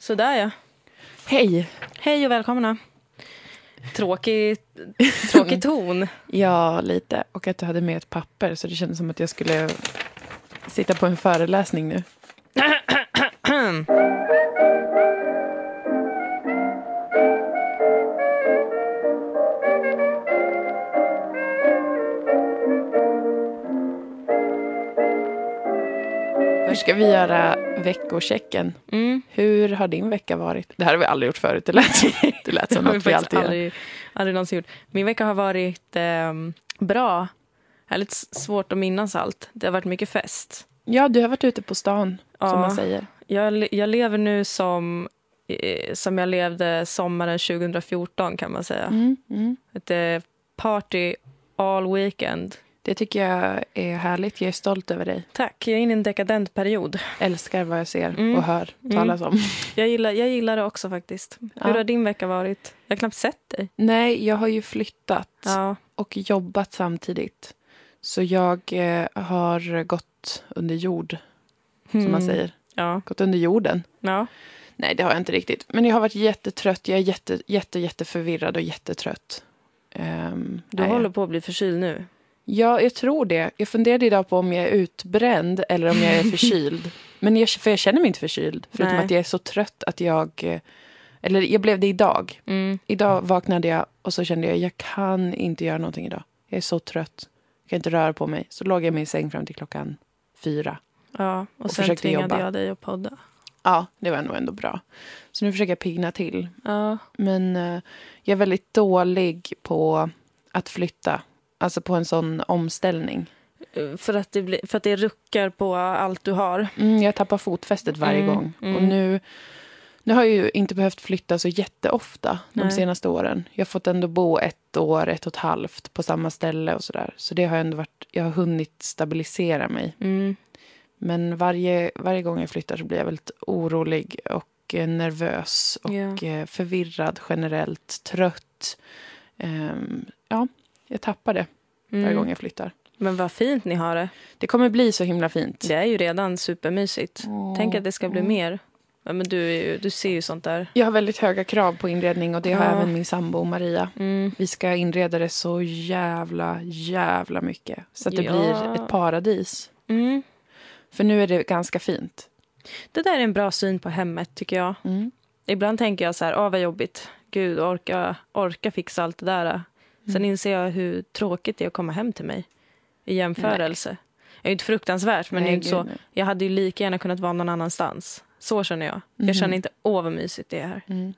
Sådär ja. Hej! Hej och välkomna. Tråkig, tråkig ton. Ja, lite. Och att du hade med ett papper så det kändes som att jag skulle sitta på en föreläsning nu. Först ska vi göra veckochecken. Mm. Hur har din vecka varit? Det här har vi aldrig gjort förut. Det lät, det lät som Det något vi alltid gör. aldrig, aldrig någonsin gjort. Min vecka har varit ehm, bra. Det är lite svårt att minnas allt. Det har varit mycket fest. Ja, du har varit ute på stan, Ja. som man säger. Jag, jag lever nu som, eh, som jag levde sommaren 2014 kan man säga. Mm, mm. Ett eh, party all weekend. Det tycker jag är härligt. Jag är stolt över dig. Tack, jag är inne i en dekadent period. Älskar vad jag ser Mm. och hör talas om. Jag gillar, jag gillar det också faktiskt. Hur Ja. har din vecka varit? Jag har knappt sett dig. Nej, jag har ju flyttat Ja. och jobbat samtidigt. Så jag eh, har gått under jord, som man Mm. säger. Ja. Gått under jorden. ja. Nej, det har jag inte riktigt. Men jag har varit jättetrött. Jag är jätte, jätte, jätteförvirrad och jättetrött. Um, Du håller på att bli förkyld nu. Ja, jag tror det. Jag funderade idag på om jag är utbränd eller om jag är förkyld. Men jag, för jag känner mig inte förkyld. Förutom Nej. att jag är så trött att jag... eh, Eller jag blev det idag. Mm. Idag vaknade jag och så kände jag jag kan inte göra någonting idag. Jag är så trött. Jag kan inte röra på mig. Så låg jag i min säng fram till klockan fyra. Ja, och, Och sen försökte tvingade jobba. jag dig att podda. Ja, det var nog ändå bra. Så nu försöker jag pigna till. Ja. Men eh, jag är väldigt dålig på att flytta. Alltså på en sån omställning. Eh, För att, det blir, för att det ruckar på allt du har. Mm, jag tappar fotfästet varje Mm, gång. Och mm. nu, nu har jag ju inte behövt flytta så jätteofta de Nej. senaste åren. Jag har fått ändå bo ett år, ett och ett halvt på samma ställe och sådär. Så det har ändå varit, jag har hunnit stabilisera mig. Mm. Men varje, varje gång jag flyttar så blir jag väldigt orolig och eh, nervös och eh, förvirrad generellt, trött. Ehm, ja, jag tappar det varje Mm. gång jag flyttar. Men vad fint ni har det. Det kommer bli så himla fint. Det är ju redan supermysigt. Tänk att det ska bli mer. Ja, men du, ju, du ser ju sånt där. Jag har väldigt höga krav på inredning och det har Ja. även min sambo Maria. Mm. Vi ska inreda det så jävla, jävla mycket. Så att det Ja. blir ett paradis. Mm. För nu är det ganska fint. Det där är en bra syn på hemmet, tycker jag. Mm. Ibland tänker jag så här, åh vad jobbigt. Gud, orka, orka fixa allt det där. Sen Mm. inser jag hur tråkigt det är att komma hem till mig. I jämförelse. Det är inte fruktansvärt, men Nej, inte så. nej. Jag hade ju lika gärna kunnat vara någon annanstans. Så känner jag. Mhm. Jag känner inte, åh vad mysigt det är här. Mm.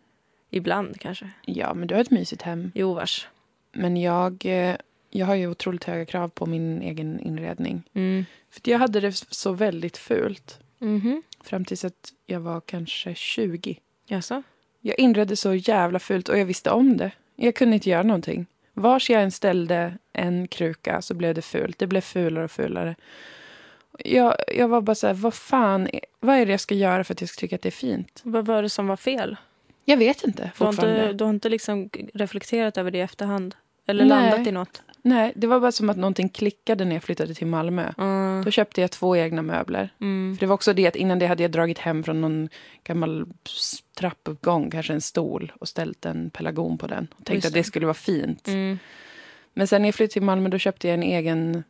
Ibland kanske. Ja, men du har ett mysigt hem. Jo, vars. Men jag, eh, jag har ju otroligt höga krav på min egen inredning. Mm. För jag hade det så väldigt fult. Mhm. Fram tills att jag var kanske 20. Jaså? Jag inredde så jävla fult och jag visste om det. Jag kunde inte göra någonting. Vars jag än ställde en kruka så blev det fult. Det blev fulare och fulare. Jag, jag var bara så här, vad fan, är- vad är det jag ska göra för att jag ska tycka att det är fint? Vad var det som var fel? Jag vet inte Du har inte, du har inte liksom reflekterat över det i efterhand? Eller Nej. landat i något? Nej, det var bara som att någonting klickade när jag flyttade till Malmö. Mm. Då köpte jag två egna möbler. Mm. För det var också det att innan det hade jag dragit hem från någon gammal trappuppgång, kanske en stol och ställt en pelargon på den. Och tänkte att det. skulle vara fint. Mm. Men sen när jag flyttade till Malmö då köpte jag en egen,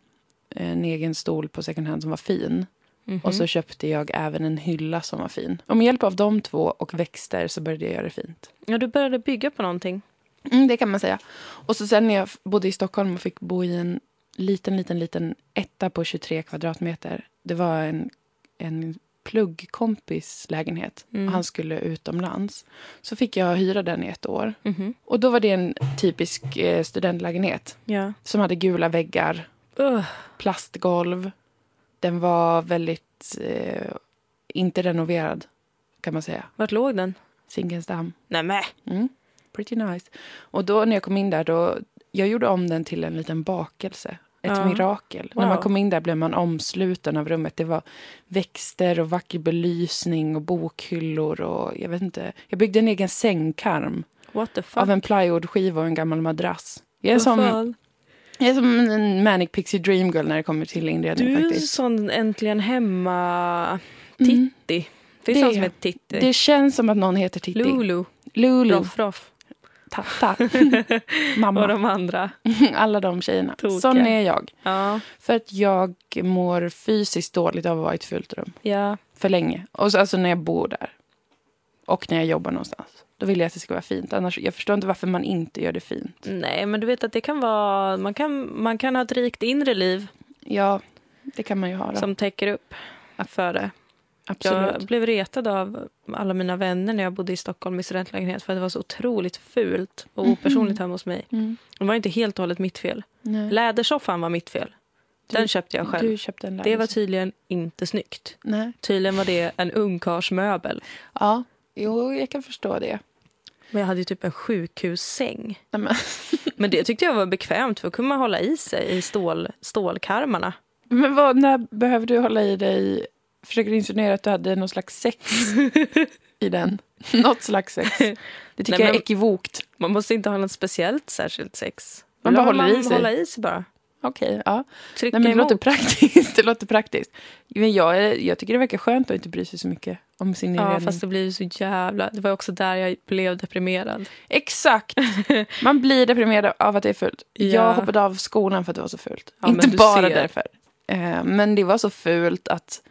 en egen stol på second hand som var fin. Mhm. Och så köpte jag även en hylla som var fin. Och med hjälp av de två och växter så började jag göra det fint. Ja, du började bygga på någonting. Mm, det kan man säga. Och så sen när jag bodde i Stockholm och fick bo i en liten, liten, liten etta på 23 kvadratmeter. Det var en, en pluggkompis lägenhet. Mm. Och han skulle utomlands. Så fick jag hyra den i ett år. Mhm. Och då var det en typisk eh, studentlägenhet. Ja. Som hade gula väggar, Uh. plastgolv. Den var väldigt... Eh, inte renoverad, kan man säga. Vart låg den? Zinkensdamm. Nej, men. Mm. Pretty nice. Och då när jag kom in där, då, jag gjorde om den till en liten bakelse. Ett Ja. mirakel. Wow. När man kom in där blev man omsluten av rummet. Det var växter och vacker belysning och bokhyllor och jag vet inte. Jag byggde en egen sängkarm av en plywoodskiva och en gammal madrass. Jag är, Vad som, fan? jag är som en manic pixie dream girl när det kommer till inredning Du är faktiskt. sån äntligen hemma... Mm. Finns Det- någon som heter Titti? Det känns som att någon heter Titti. Lulu, Lulu. Roff Roff Tatta. och Mamma. de andra. Alla de tjejerna. Tokiga. Sån är jag. Ja, För att jag mår fysiskt dåligt av att vara i ett fullt rum. ja. För länge. Och så, alltså när jag bor där. Och när jag jobbar någonstans. Då vill jag att det ska vara fint. Annars, jag förstår inte varför man inte gör det fint. Nej, men du vet att det kan vara... Man kan, man kan ha ett rikt inre liv Ja, det kan man ju ha. Då. som täcker upp för det. Absolut. Jag blev retad av alla mina vänner när jag bodde i Stockholm i studentlägenhet för att det var så otroligt fult och Mhm. opersonligt hemma hos mig. Mm. Det var inte helt och hållet mitt fel. Nej. Lädersoffan var mitt fel. Den Du- köpte jag själv. Köpte Det var tydligen inte snyggt. Nej. Tydligen var det en ungkarlsmöbel. Ja, jo, jag kan förstå det. Men jag hade ju typ en sjukhussäng. Nej, men, Men det tyckte jag var bekvämt för då kunde man hålla i sig i stål, stålkarmarna. men vad, när behöver du hålla i dig? Försöker insinuera att du hade någon slags sex i den? Något slags sex. Det tycker Nej, jag är ekivokt. Man måste inte ha något speciellt särskilt sex. Man bara håller i sig. hålla i sig bara. Okej, ja. Nej, men det emot. låter praktiskt. Det låter praktiskt. Men jag, jag tycker det verkar skönt att inte bry sig så mycket om sin Ja, inredning. fast det blir ju så jävla... Det var också där jag blev deprimerad. Exakt! Man blir deprimerad av att det är fullt. Ja. Jag hoppade av skolan för att det var så fult. Ja, inte bara ser. därför. Eh, men det var så fult att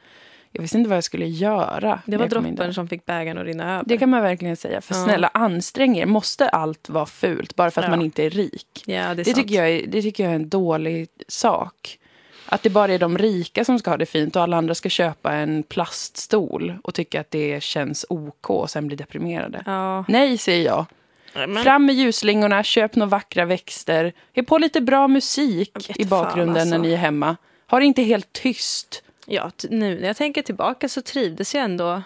jag visste inte vad jag skulle göra. Det var droppen som fick bägaren att rinna över. Det kan man verkligen säga. För Ja. snälla, ansträng er. Måste allt vara fult bara för att Ja. man inte är rik? Ja, det är Det sant. tycker, jag är, det tycker jag är en dålig sak. Att det bara är de rika som ska ha det fint och alla andra ska köpa en plaststol och tycka att det känns OK och sen bli deprimerade. Ja. Nej, säger jag. Men, Fram med ljusslingorna, köp några vackra växter. He på lite bra musik i bakgrunden alltså. när ni är hemma. Ha det inte helt tyst. Ja, nu när jag tänker tillbaka så trivdes jag ändå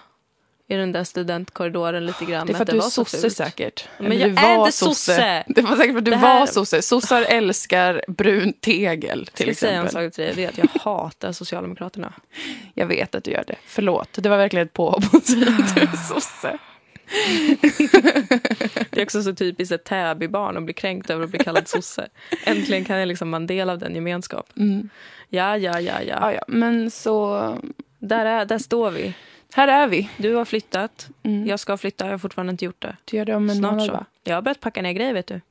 i den där studentkorridoren lite grann. Det är för att du är sosse säkert. Men jag är inte sosse. Det var säkert för att du här- var sosse. Sossar älskar brunt tegel till Ska jag säga en exempel. sak till dig? Det är att jag hatar Socialdemokraterna. Jag vet att du gör det. Förlåt, det var verkligen ett påhopp att du är sosse. Det är också så typiskt ett Täbybarn att bli kränkt över att bli kallad sosse. Äntligen kan jag liksom vara en del av den gemenskapen. Mm. Ja, ja, ja, ja. Ja, ja, men så... Där, är, där står vi. Här är vi. Du har flyttat. Mm. Jag ska flytta. Jag har fortfarande inte gjort det. Du gör det om en Snart månad, så. va? Jag har börjat packa ner grejer, vet du.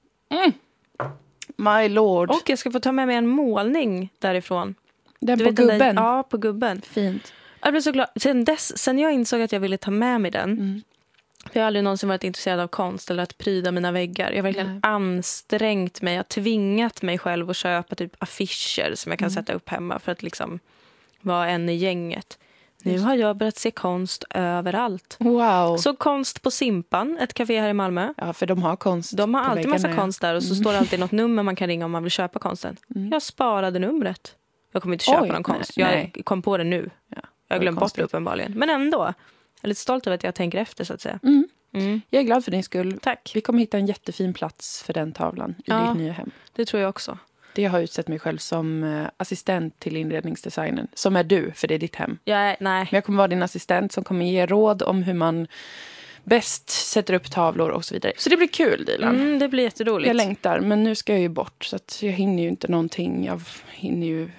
My lord. Och jag ska få ta med mig en målning därifrån. den Du på vet den där- gubben. Ja, på gubben. Fint. Jag blev så glad. Sen, dess, sen jag insåg att jag ville ta med mig den. Mm. Jag har aldrig någonsin varit intresserad av konst eller att pryda mina väggar. Jag har verkligen Nej. ansträngt mig. Jag har tvingat mig själv att köpa typ affischer som jag kan Mm. sätta upp hemma för att liksom vara en i gänget. Nu har jag börjat se konst överallt. Wow. Så konst på Simpan, ett café här i Malmö. Ja, för de har konst De har alltid massa ja. konst där och så Mm. står det alltid något nummer man kan ringa om man vill köpa konsten. Mm. Jag sparade numret. Jag kommer inte köpa Oj, någon konst. nej, jag nej. kom på det nu. Ja, jag har glömt bort det uppenbarligen. Men ändå. Jag är lite stolt över att jag tänker efter så att säga. Mm. Mm. Jag är glad för din skull. Tack. Vi kommer hitta en jättefin plats för den tavlan i Ja. ditt nya hem. Det tror jag också. Det har utsett mig själv som eh, assistent till inredningsdesignen. Som är du, för det är ditt hem. Jag är, nej. Men jag kommer vara din assistent som kommer ge råd om hur man bäst sätter upp tavlor och så vidare. Så det blir kul, Dilan. Mm, det blir jätteroligt. Jag längtar, men nu ska jag ju bort. Så jag hinner ju inte någonting. Jag hinner ju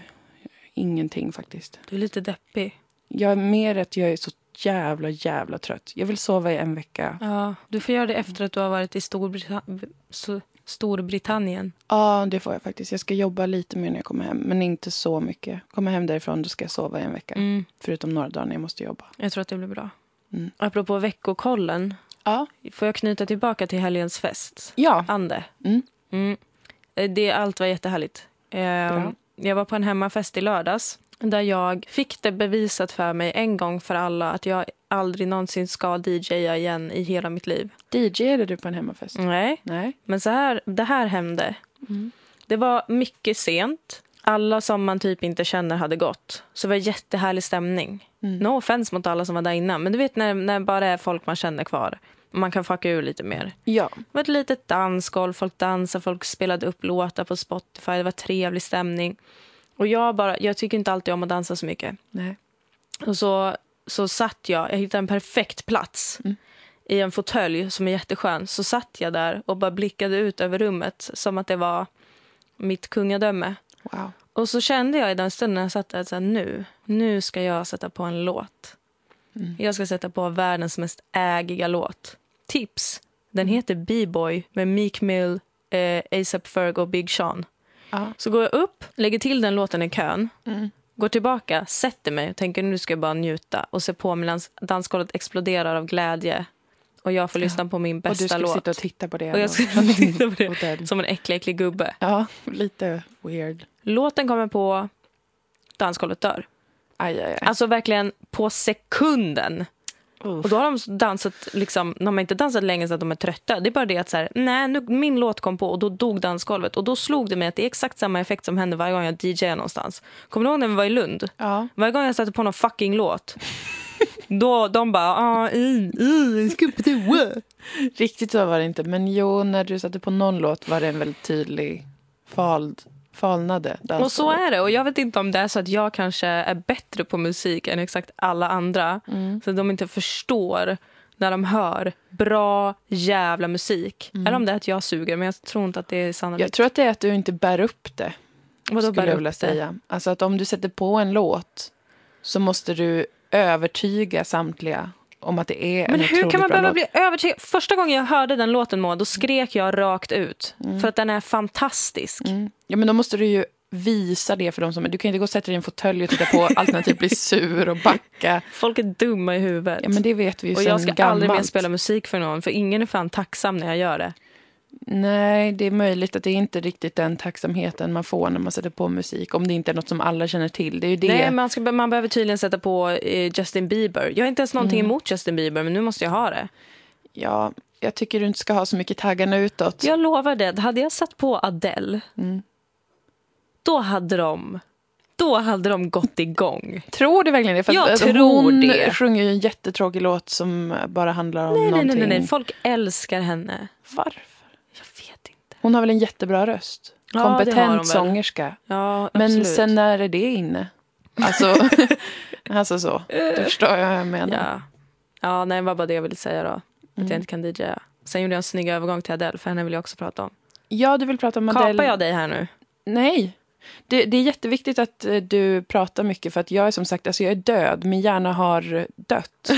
ingenting faktiskt. Du är lite deppig. Jag är mer att jag är så jävla, jävla trött. Jag vill sova i en vecka. Ja, du får göra det efter att du har varit i Storbrita- så- Storbritannien. Ja, det får jag faktiskt. Jag ska jobba lite mer när jag kommer hem, men inte så mycket. Kommer hem därifrån, då ska jag sova i en vecka. Mm, Förutom några dagar när jag måste jobba. jag tror att det blir bra. Mm. Apropå veckokollen. Ja. Får jag knyta tillbaka till helgens fest? Ja. Ande. Mm. Mm. Eh, Det, allt var jättehärligt. Eh, Bra. jag var på en hemmafest i lördags där jag fick det bevisat för mig en gång för alla att jag aldrig någonsin ska DJa igen i hela mitt liv. DJade du på en hemmafest? Nej, Nej. men så här, det här hände. Mm. Det var mycket sent. Alla som man typ inte känner hade gått. Så det var jättehärlig stämning. Mm. No offense mot alla som var där innan. Men du vet när, när bara är folk man känner kvar. Man kan fucka ur lite mer. Ja. Det var ett litet dansgolv, folk dansade, folk spelade upp låtar på Spotify. Det var trevlig stämning. Och jag, bara, jag tycker inte alltid om att dansa så mycket. Nej. Och så, så satt jag, jag hittade en perfekt plats Mm. i en fåtölj som är jätteskön. Så satt jag där och bara blickade ut över rummet som att det var mitt kungadöme. Wow. Och så kände jag i den stunden jag satt där att nu, nu ska jag sätta på en låt. Mm. Jag ska sätta på världens mest ägiga låt. Tips. Den heter B-boy med Meek Mill, eh, ASAP Ferg och Big Sean. Ja. Så går jag upp, lägger till den låten i kön, Mm. går tillbaka, sätter mig och tänker nu ska jag bara njuta och se på medan dansgolvet exploderar av glädje och jag får lyssna på min Och du bästa skulle låt. sitta och titta på det. Och jag skulle från din titta på det. Som en äcklig, äcklig gubbe. Ja, lite weird. Låten kommer på, dansgolvet dör. Aj, aj, aj. Alltså verkligen på sekunden. Och då har de dansat, liksom, de har inte dansat länge så att de är trötta. Det är bara det att så här, nej, nu, min låt kom på och då dog dansgolvet. Och då slog det mig att det är exakt samma effekt som hände varje gång jag DJade någonstans. Kommer du ihåg när vi var i Lund? Ja. Varje gång jag satte på någon fucking låt. då de bara, ah, på toa. Riktigt så var det inte. Men jo, när du satte på någon låt var det en väldigt tydlig fald, falnade dans. Och så är det. Och jag vet inte om det är så att jag kanske är bättre på musik än exakt alla andra. Mm. Så att de inte förstår när de hör bra jävla musik. Eller om det är att jag suger, men jag tror inte att det är sannolikt. Jag tror att det är att du inte bär upp det. Vadå bär jag upp vilja det? säga. Alltså att om du sätter på en låt så måste du övertyga samtliga om att det är Men en hur kan man behöva bli övertygad? Första gången jag hörde den låten, Moa, då skrek jag rakt ut. För att den är fantastisk. Mm. Ja, men då måste du ju visa det för dem som... Du kan inte gå och sätta dig i en fåtölj och titta på alternativt bli sur och backa. Folk är dumma i huvudet. Ja, men det vet vi ju och jag ska gammalt. aldrig mer spela musik för någon, för ingen är fan tacksam när jag gör det. Nej, det är möjligt att det är inte riktigt den tacksamheten man får när man sätter på musik. Om det inte är något som alla känner till. Det är det. Nej, man, ska, man behöver tydligen sätta på eh, Justin Bieber. Jag har inte ens någonting Mm. emot Justin Bieber, men nu måste jag ha det. Ja, jag tycker du inte ska ha så mycket taggarna utåt. Jag lovar det, hade jag satt på Adele, Mm. då hade de då hade de gått igång. Tror du verkligen det? För Jag att tror hon det. sjunger ju en jättetråkig låt som bara handlar om Nej, nej, nej, någonting. nej, nej, folk älskar henne. Varför? Hon har väl en jättebra röst? Ja, Kompetent sångerska. Ja, Men sen när är det inne? Alltså, alltså så. Du förstår jag vad jag menar. Ja. ja, nej, det var bara det jag ville säga då. Att Mm. jag inte kan DJa. Sen gjorde jag en snygg övergång till Adele, för henne vill jag också prata om. Ja, du vill prata om Adele. Kapar jag dig här nu? Nej. Det, det är jätteviktigt att eh, du pratar mycket för att jag är som sagt, alltså jag är död. Min hjärna har eh, dött.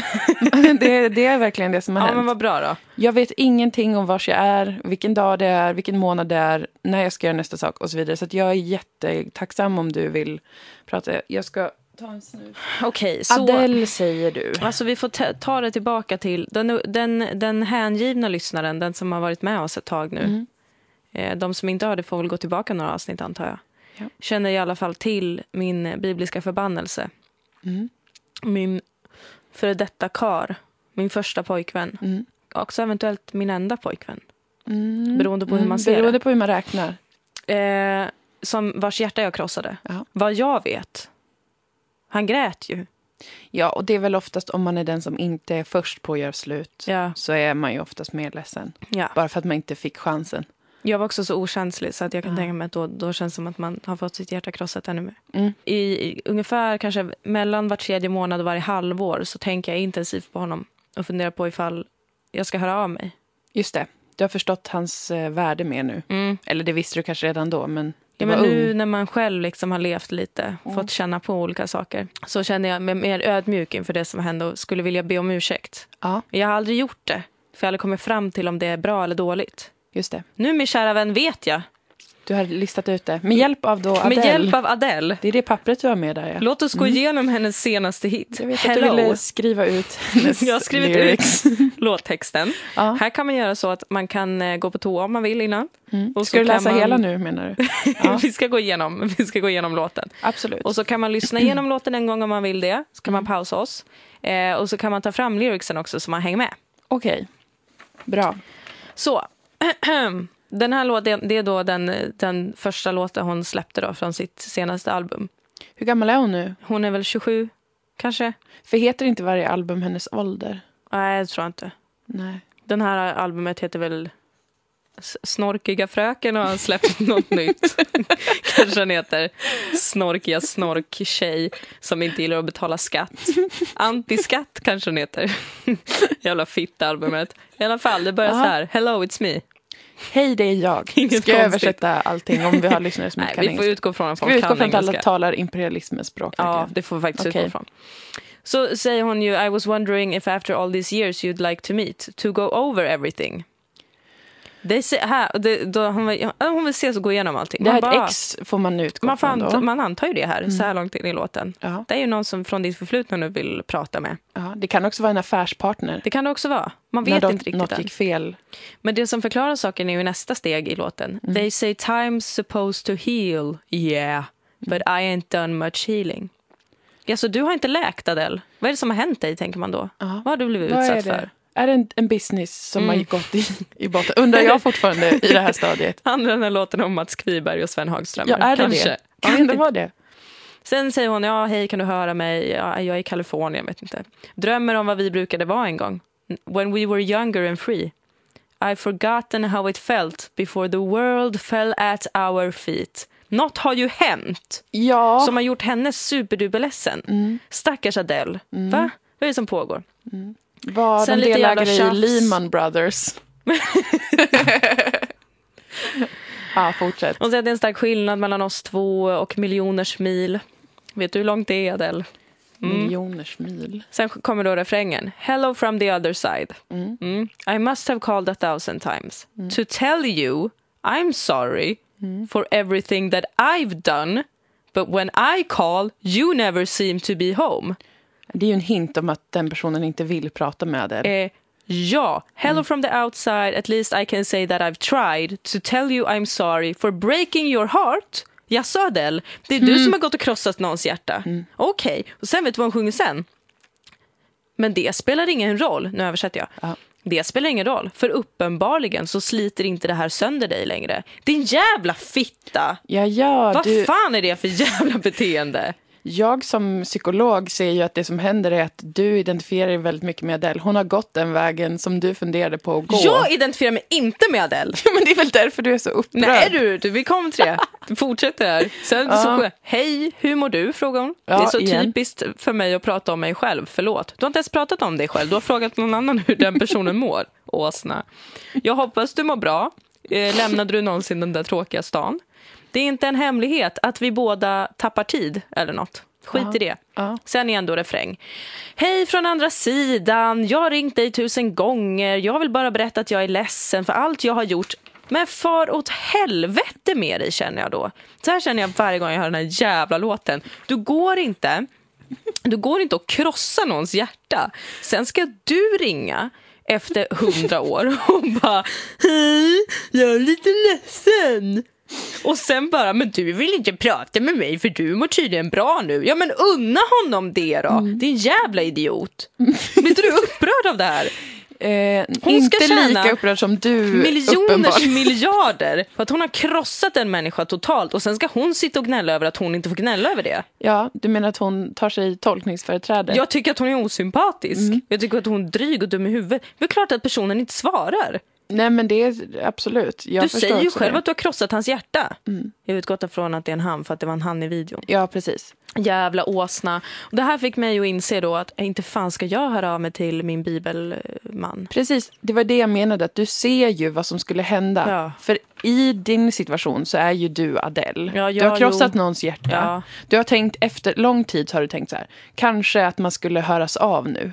det, det är verkligen det som har Ja, hänt. men vad bra då. Jag vet ingenting om var jag är, vilken dag det är, vilken månad det är, när jag ska göra nästa sak och så vidare. Så att jag är jättetacksam om du vill prata. Jag ska ta en snus. Okej, så... Adele säger du. Alltså vi får ta- ta det tillbaka till den, den, den hängivna lyssnaren, den som har varit med oss ett tag nu. Mm. Eh, De som inte har det får väl gå tillbaka några avsnitt antar jag. Ja. Känner i alla fall till min bibliska förbannelse. Mm. Min före detta kar, min första pojkvän. Mm. Också eventuellt min enda pojkvän. Mm. Beroende på hur man ser Beroende det. på hur man räknar. Eh, som vars hjärta jag krossade. Ja. Vad jag vet. Han grät ju. Ja, och det är väl oftast om man är den som inte är först på att göra slut. Ja. Så är man ju oftast mer ledsen. Ja. Bara för att man inte fick chansen. Jag var också så okänslig så att jag kan Ja. tänka mig att då, då känns det som att man har fått sitt hjärta krossat ännu mer. Mm. I, I ungefär kanske mellan var tredje månad och varje halvår så tänker jag intensivt på honom och funderar på ifall jag ska höra av mig. Just det. Du har förstått hans eh, värde mer nu. Eller det visste du kanske redan då, men Ja, men nu när man själv liksom har levt lite Mm. fått känna på olika saker så känner jag mig mer ödmjuk inför det som hände och skulle vilja be om ursäkt. Ja, Jag har aldrig gjort det, för jag har aldrig kommit fram till om det är bra eller dåligt. Just det. Nu, min kära vän, vet jag. Du har listat ut det. Med hjälp av då Adele. Med hjälp av Adele. Det är det pappret du har med där, ja. Låt oss gå igenom hennes senaste hit. Jag vet att du Hello. ville skriva ut hennes Jag har skrivit lyrics. ut låttexten. Ja. Här kan man göra så att man kan eh, gå på toa om man vill innan. Mm. Och Ska du läsa man- hela nu, menar du? Ja. vi, ska gå igenom, vi ska gå igenom låten. Absolut. Och så kan man lyssna igenom låten en gång om man vill det. Så kan Mm. man pausa oss. Eh, och så kan man ta fram lyricsen också så man hänger med. Okej. Bra. Så. Den här låten, det är då den, den första låten hon släppte då från sitt senaste album. Hur gammal är hon nu? Hon är väl 27, kanske? För heter inte varje album hennes ålder? Nej, det tror jag inte. Nej. Den här albumet heter väl Snorkiga fröken och har släppt något nytt. Kanske den heter Snorkiga snorktjej som inte gillar att betala skatt. Antiskatt kanske den heter. Jävla fitta-albumet. I alla fall, det börjar så Aha. här. Hello, it's me. Hej, det är jag. Inget Ska jag översätta allting om vi har lyssnare som inte kan vi får utgå från att folk vi utgå kan från att alla talar imperialismens språk? Ja, det får vi faktiskt Okej. utgå från. Så säger hon ju I was wondering if after all these years you'd like to meet, to go over everything. Det say, här, det, då hon, vill, hon vill ses och gå igenom allting. Det här bara- ex får man utgå man, från anta, man antar ju det här, så här långt in i låten. Ja. Det är ju någon som från ditt förflutna nu vill prata med. Ja, det kan också vara en affärspartner. Det kan det också vara. Man vet de, inte riktigt något än. gick fel. Men det som förklarar saken är ju nästa steg i låten. They say time's supposed to heal, yeah, but I ain't done much healing. Ja, så du har inte läkt Adele. Vad är det som har hänt dig, tänker man då? Ja. Vad har du blivit Vad utsatt för? Är det en, en business som Mm. har gått i, i botten? Undrar jag fortfarande i det här stadiet. Handlar den här låten om Mats Kviberg och Sven Hagström? Ja, är det Kanske. det? Kan det inte. vara det? Sen säger hon, ja, hej, kan du höra mig? Ja, jag är i Kalifornien, vet inte. Drömmer om vad vi brukade vara en gång. When we were younger and free. I've forgotten how it felt before the world fell at our feet. Något har ju hänt Ja. som har gjort henne superduperledsen. Mm. Stackars Adele. Va? Vad är det som pågår? Sen de lite delägare i. Lehman Brothers? ja, fortsätt. Hon säger att det är en stark skillnad mellan oss två och miljoners mil. Vet du hur långt det är, Adele? Mm. Miljoners mil. Sen kommer då refrängen. Hello from the other side. Mm. Mm. I must have called a thousand times to tell you I'm sorry Mm. for everything that I've done. But when I call you never seem to be home. Det är ju en hint om att den personen inte vill prata med Adele. Eh, ja, hello from the outside. At least I can say that I've tried to tell you I'm sorry for breaking your heart. Jaså Adele, det är du som har gått och krossat någons hjärta. Okej, och sen vet du vad hon sjunger sen? Men det spelar ingen roll, nu översätter jag. Ja. Det spelar ingen roll, för uppenbarligen så sliter inte det här sönder dig längre. Din jävla fitta! Ja, ja, Vad du, fan är det för jävla beteende? Jag som psykolog ser ju att det som händer är att du identifierar dig väldigt mycket med Adele. Hon har gått den vägen som du funderade på att gå. Jag identifierar mig inte med Adele. Men det är väl därför du är så upprörd. Nej du, du vi kom till det. Du fortsätter här. Sen Ja. så, hej, hur mår du? frågar hon. Ja, det är så igen. typiskt för mig att prata om mig själv. Förlåt. Du har inte ens pratat om dig själv. Du har frågat någon annan hur den personen mår. Åsna. Jag hoppas du mår bra. Eh, lämnade du någonsin den där tråkiga stan? Det är inte en hemlighet att vi båda tappar tid eller något. Skit Ja. i det. Ja. Sen är ändå refräng. Hej från andra sidan. Jag har ringt dig tusen gånger. Jag vill bara berätta att jag är ledsen för allt jag har gjort. Men far åt helvete med dig känner jag då. Så här känner jag varje gång jag hör den här jävla låten. Du går inte du går inte att krossa någons hjärta. Sen ska du ringa efter hundra år och bara Hej, jag är lite ledsen. Och sen bara, men du vill inte prata med mig för du mår tydligen bra nu. Ja men unna honom det då, din jävla idiot. Blir inte du upprörd av det här? Eh, Hon inte lika upprörd som du. Miljoners miljarder för att hon har krossat en människa totalt och sen ska hon sitta och gnälla över att hon inte får gnälla över det. Ja, du menar att hon tar sig tolkningsföreträde? Jag tycker att hon är osympatisk. Mm. Jag tycker att hon är dryg och dum i huvudet. Det är klart att personen inte svarar. Nej, men det är absolut. Jag du säger ju själv det. att du har krossat hans hjärta. Jag har utgått ifrån att det är en han för att det var en han i videon. Ja, precis. Jävla åsna. Och det här fick mig att inse då att inte fan ska jag höra av mig till min bibelman. Precis, det var det jag menade. Att du ser ju vad som skulle hända. Ja. För i din situation så är ju du Adele. Ja, du ja, har krossat jo. någons hjärta. Ja. Du har tänkt efter lång tid så har du tänkt så här. Kanske att man skulle höras av nu.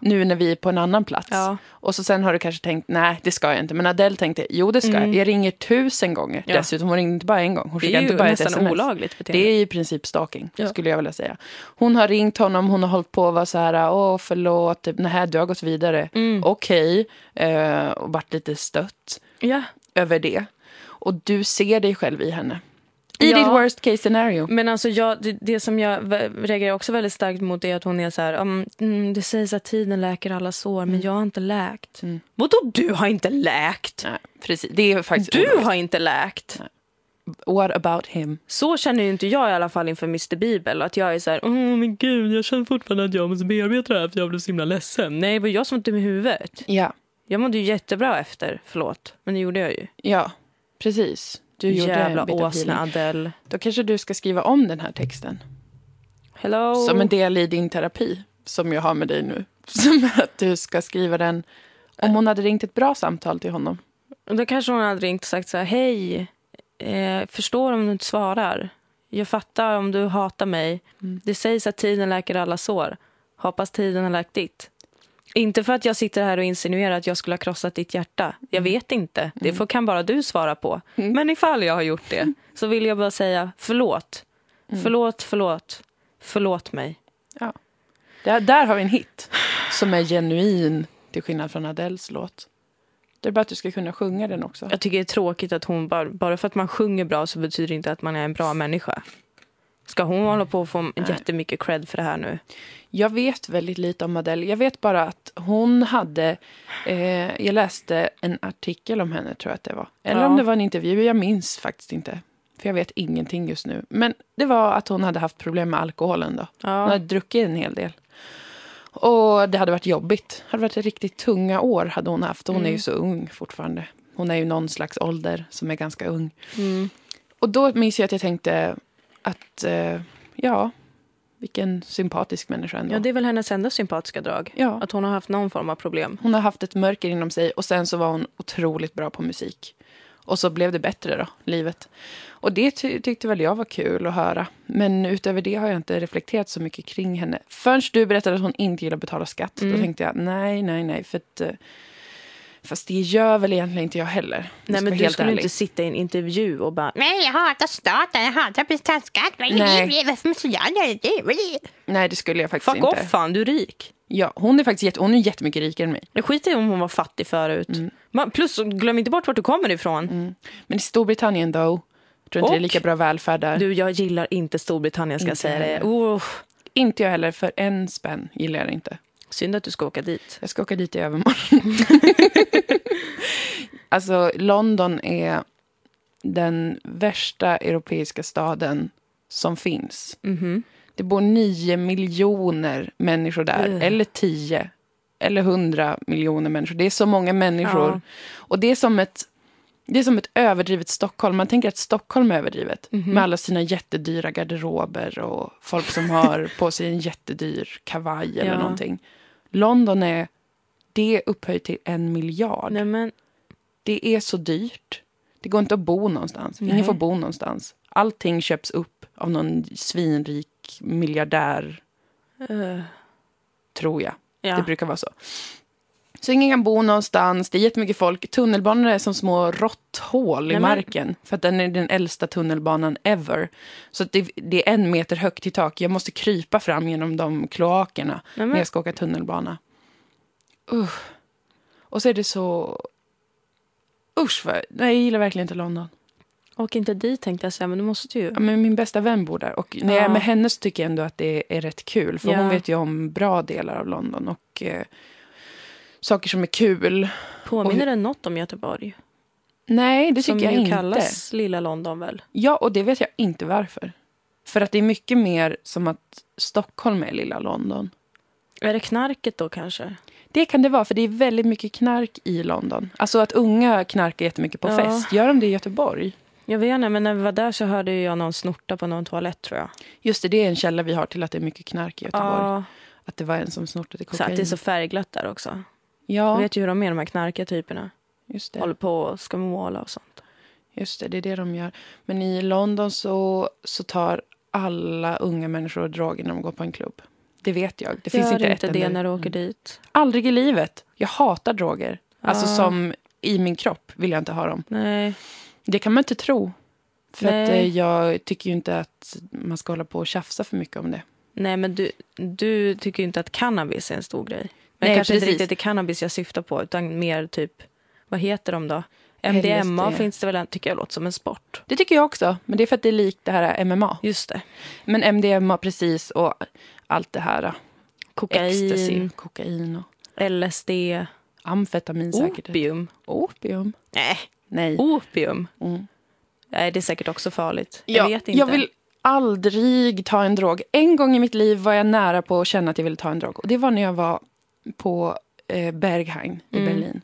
Nu när vi är på en annan plats. Och så sen har du kanske tänkt, nej det ska jag inte. Men Adele tänkte, jo det ska jag. Jag ringer tusen gånger. Mm. Dessutom, hon ringde inte bara en gång. Hon skickade inte bara ett sms. olagligt beteende. Det är i princip stalking, skulle jag vilja säga. Hon har ringt honom, hon har hållit på och var så här, åh förlåt, typ, nej du har gått vidare. Mm. Okej, eh, och varit lite stött Ja. över det. Och du ser dig själv i henne. I Ja. ditt worst case scenario. Men alltså jag, det, det som jag reagerar också väldigt starkt mot är att hon är så här, um, mm, det sägs att tiden läker alla sår, men jag har inte läkt. Mm. Vadå du har inte läkt? Nej, precis. Det är faktiskt Du ologiskt. har inte läkt. What about him? Så känner ju inte jag i alla fall inför Mr Bibel. Att jag är så här, åh men gud, jag känner fortfarande att jag måste bearbeta det här för jag blev så himla ledsen. Nej, det var jag som var dum i huvudet. Ja, Jag mådde ju jättebra efter, förlåt. Men det gjorde jag ju. ja, precis. Du gjorde Jävla åsna. Adele. Då kanske du ska skriva om den här texten. Hello. Som en del i din terapi, som jag har med dig nu. Som att du ska skriva den om hon hade ringt ett bra samtal till honom. Då kanske hon hade ringt och sagt så här, hej, eh, förstår om du inte svarar. Jag fattar om du hatar mig. Mm. Det sägs att tiden läker alla sår. Hoppas tiden har lagt ditt. Inte för att jag sitter här och insinuerar att jag skulle ha krossat ditt hjärta. Jag Mm. vet inte. Det får, kan bara du svara på. Men ifall jag har gjort det så vill jag bara säga förlåt. Mm. Förlåt, förlåt. Förlåt mig. Där, där har vi en hit som är genuin till skillnad från Adeles låt. Det är bara att du ska kunna sjunga den också. Jag tycker det är tråkigt att hon bara, bara för att man sjunger bra så betyder det inte att man är en bra människa. Ska hon hålla på och få jättemycket cred för det här nu? Jag vet väldigt lite om Adele. Jag vet bara att hon hade... Eh, jag läste en artikel om henne, tror jag att det var. Eller Ja. om det var en intervju. Jag minns faktiskt inte. För jag vet ingenting just nu. Men det var att hon hade haft problem med alkoholen. Då. Hon Ja. hade druckit en hel del. Och det hade varit jobbigt. Det hade varit riktigt tunga år hade hon haft. Hon är ju så ung fortfarande. Hon är ju någon slags ålder som är ganska ung. Mm. Och då minns jag att jag tänkte att, eh, ja, vilken sympatisk människa ändå. ja, det är väl hennes enda sympatiska drag. Ja. Att hon har haft någon form av problem. Hon har haft ett mörker inom sig och sen så var hon otroligt bra på musik. Och så blev det bättre då, livet. Och det ty- tyckte väl jag var kul att höra. Men utöver det har jag inte reflekterat så mycket kring henne. Förrän du berättade att hon inte gillar att betala skatt. Då tänkte jag, nej, nej, nej. För att, eh, fast det gör väl egentligen inte jag heller. Nej, men du skulle ärlig. inte sitta i en intervju och bara... Nej, jag hatar staten, jag hatar att. Nej. Varför måste jag göra det? Nej, det skulle jag faktiskt Fuck inte. off fan, du är rik. Ja, hon är faktiskt jätte, hon är jättemycket rikare än mig. Jag skiter i om hon var fattig förut. Mm. Man, plus, glöm inte bort vart du kommer ifrån. Men i Storbritannien though, tror inte det är Och? lika bra välfärd där. Du, jag gillar inte Storbritannien ska jag Inte säga det. Oh, Inte jag heller, för en spänn gillar jag det inte. synd att du ska åka dit. Jag ska åka dit i övermorgon. alltså, London är den värsta europeiska staden som finns. Mhm. Det bor nio miljoner människor där. Ugh. Eller tio. Eller hundra miljoner människor. Det är så många människor. Ja. Och det är som ett... Det är som ett överdrivet Stockholm. Man tänker att Stockholm är överdrivet. Mhm. Med alla sina jättedyra garderober och folk som har på sig en jättedyr kavaj eller Ja. någonting. London är... Det upphöjt till en miljard. Nej, men, Det är så dyrt. Det går inte att bo någonstans. Nej. Ingen får bo någonstans. Allting köps upp av någon svinrik miljardär, eh, tror jag. ja. Det brukar vara så. Så ingen kan bo någonstans. Det är jättemycket folk. Tunnelbanorna är som små råtthål i Nej, men- marken. För att den är den äldsta tunnelbanan ever. Så det, det är en meter högt i tak. Jag måste krypa fram genom de kloakerna Nej, när men, jag ska åka tunnelbana. Usch. Och så är det så... Usch, vad... Nej, jag gillar verkligen inte London. åk inte dit tänkte jag säga, men du måste ju. Ja, men min bästa vän bor där. Och när jag är med henne så tycker jag ändå att det är rätt kul. För Ja. hon vet ju om bra delar av London. Och eh, saker som är kul. Påminner det något om Göteborg? Nej, det Som tycker jag ju inte. kallas lilla London väl? Ja, och det vet jag inte varför. För att det är mycket mer som att Stockholm är lilla London. Är det knarket då kanske? Det kan det vara, för det är väldigt mycket knark i London. Alltså att unga knarkar jättemycket på Ja. fest. Gör de det i Göteborg? Jag vet inte, men när vi var där så hörde jag någon snorta på någon toalett tror jag. Just det, det är en källa vi har till att det är mycket knark i Göteborg. Ja, Att det var en som snortade så kokain. att det är så färgglatt där också. Ja, Jag vet ju hur de är, de här knarkiga typerna. just det. Håller på och ska måla och sånt. Just det, det är det de gör. Men i London så, så tar alla unga människor droger när de går på en klubb. Det vet jag. Det finns Gör inte, inte det när du åker dit. Aldrig i livet. Jag hatar droger. Alltså Ah. som i min kropp vill jag inte ha dem. Nej. Det kan man inte tro. För att Nej. eh, jag tycker ju inte att man ska hålla på och tjafsa för mycket om det. Nej, men du, du tycker ju inte att cannabis är en stor grej. Men Nej, kanske inte precis. riktigt är cannabis jag syftar på, utan mer typ, vad heter de då? MDMA finns det väl, en- tycker jag låter som en sport. Det tycker jag också. Men det är för att det är likt det här MMA. Just det. Men MDMA precis och allt det här. Kokain, Ecstasy, kokain och LSD, amfetamin säkert. opium. Opium? Nej, Nej. opium. Mm. Nej, det är säkert också farligt. Ja, jag vet inte. Jag vill aldrig ta en drog. En gång i mitt liv var jag nära på att känna att jag ville ta en drog. Och det var när jag var på eh, Berghain i Mm. Berlin.